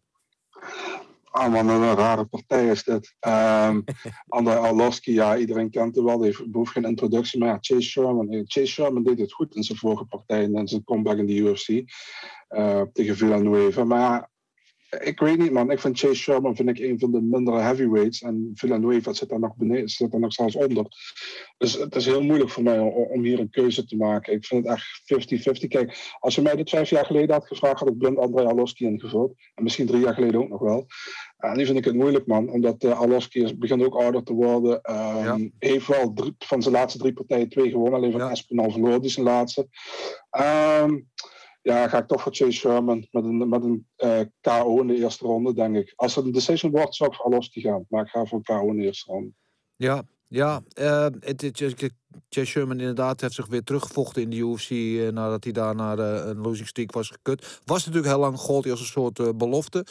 Ah man, een rare partij is dit. (laughs) Um, Arlovski, ja, iedereen kent hem wel. Die heeft- behoeft geen introductie. Maar ja, Chase Sherman. eh, Chase Sherman deed het goed in zijn vorige partij. En zijn comeback in de UFC. eh, tegen Villanueva. Maar ja, ik weet niet, man. Ik vind Chase Sherman vind ik een van de mindere heavyweights. En Villanueva zit daar nog beneden, zit daar nog zelfs onder. Dus het is heel moeilijk voor mij om, om hier een keuze te maken. Ik vind het echt 50-50. Kijk, als je mij dit vijf jaar geleden had gevraagd, had ik blind Andrei Alowski ingevuld. En misschien drie jaar geleden ook nog wel. En nu vind ik het moeilijk, man. Omdat uh, Alowski begint ook ouder te worden. Um, Heeft wel drie, van zijn laatste drie partijen twee gewonnen. Alleen van ja. Espinal verloor die zijn laatste. Um, ja, ga ik toch voor Chase Sherman met een, met een uh, KO in de eerste ronde, denk ik. Als het een decision wordt, zou ik voor gaan. Maar ik ga voor een KO in de eerste ronde. Ja, ja. Uh, Chase Sherman inderdaad heeft zich weer teruggevochten in de UFC... Uh, nadat hij daar naar een losing streak was gekut. Was natuurlijk heel lang gold als een soort belofte.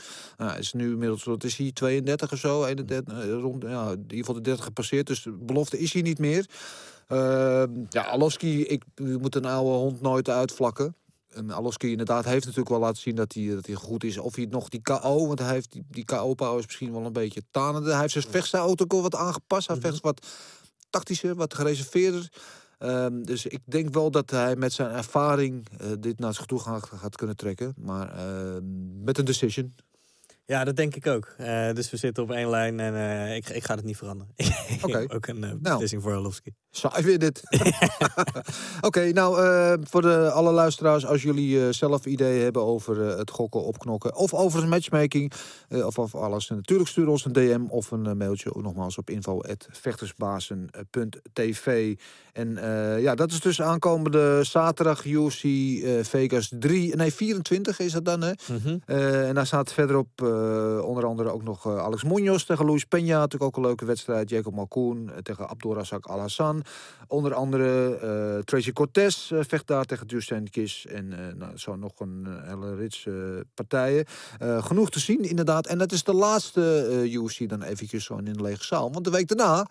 Is nu inmiddels, is hij, 32 of zo? 31, rond, ja, in ieder geval de 30 gepasseerd. Dus de belofte is hij niet meer. ja, Alowski, ik moet een oude hond nooit uitvlakken. En Aloski inderdaad heeft natuurlijk wel laten zien dat hij, dat hij goed is. Of hij nog die KO, want hij heeft die, die KO-power is misschien wel een beetje tanende. Hij heeft zijn vechtstijl ook wat aangepast. Hij vecht wat tactischer, wat gereserveerder. Um, dus ik denk wel dat hij met zijn ervaring uh, dit naar zich toe gaat, gaat kunnen trekken. Maar uh, met een decision. Ja, dat denk ik ook. Uh, dus we zitten op één lijn en uh, ik, ik ga het niet veranderen. (laughs) Oké. Okay. ook een uh, beslissing nou, voor Orlovski. Saai weer dit. (laughs) (laughs) Oké, okay, nou voor de, alle luisteraars, als jullie zelf ideeën hebben over het gokken, opknokken of over het matchmaking of, of alles, natuurlijk stuur ons een DM of een mailtje ook nogmaals op info@vechtersbazen.tv. En ja, dat is dus aankomende zaterdag UFC Vegas 3, nee 24 is dat dan hè? Mm -hmm. en daar staat verderop onder andere ook nog uh, Alex Munoz tegen Luis Peña. Natuurlijk ook een leuke wedstrijd. Jacob Malkoen tegen Abdulrazak Al-Hassan. Onder andere Tracy Cortez vecht daar tegen Dusan Kis. En nou, zo nog een hele rits partijen. genoeg te zien inderdaad. En dat is de laatste UFC dan eventjes zo in een lege zaal. Want de week daarna...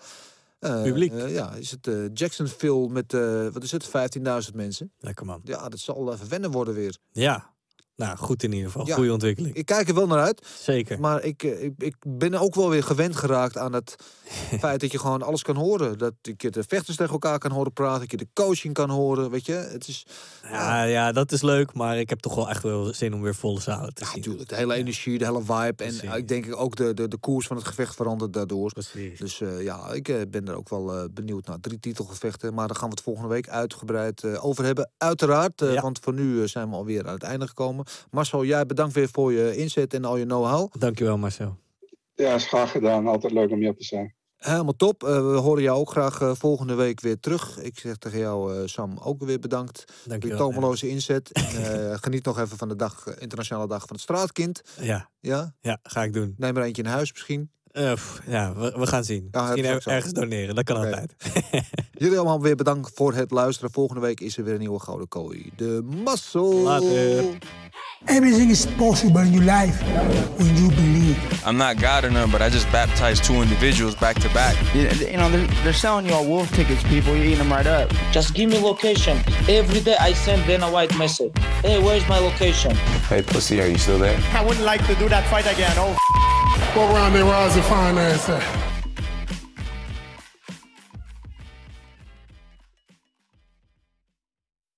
Uh, Publiek. Uh, ja, is het uh, Jacksonville met, wat is het, 15.000 mensen. Lekker man. Ja, dat zal even wennen worden weer. Ja, nou, goed in ieder geval. Ja, Goede ontwikkeling. Ik kijk er wel naar uit. Zeker. Maar ik, ik, ik ben ook wel weer gewend geraakt aan het (laughs) feit dat je gewoon alles kan horen. Dat ik de vechters tegen elkaar kan horen praten. Dat je de coaching kan horen. Weet je, het is... Ja, ja, dat is leuk. Maar ik heb toch wel echt wel zin om weer volle zalen te ja, zien. Natuurlijk. De hele energie, de hele vibe. En ik denk ook de, de, de koers van het gevecht verandert daardoor. Precies. Dus uh, ja, ik uh, ben er ook wel benieuwd naar. Drie titelgevechten. Maar daar gaan we het volgende week uitgebreid over hebben. Uiteraard. Ja. Want voor nu zijn we alweer aan het einde gekomen. Marcel, jij bedankt weer voor je inzet en al je know-how. Dankjewel Marcel. Ja, is graag gedaan. Altijd leuk om hier te zijn. Helemaal top. Uh, we horen jou ook graag uh, volgende week weer terug. Ik zeg tegen jou, uh, Sam, ook weer bedankt. Dank voor je tomeloze inzet. (laughs) geniet nog even van de dag, internationale dag van het straatkind. Ja. Ja? Ja, ga ik doen. Neem er eentje in huis misschien. Pff, ja, we, we, gaan zien. Ja, misschien er, ergens doneren, dat kan okay. altijd. (laughs) Jullie allemaal weer bedankt voor het luisteren. Volgende week is er weer een nieuwe Gouden Kooi. De Muscle. Later. Everything is possible in your life when you believe. I'm not God or none, but I just baptized two individuals back to back. You, you know, they're, they're selling you all wolf tickets, people. You're eating them right up. Just give me location. Every day I send Dana White message. Hey, where's my location? Hey, pussy, are you still there? I wouldn't like to do that fight again. Oh, what round they rise fine ass at?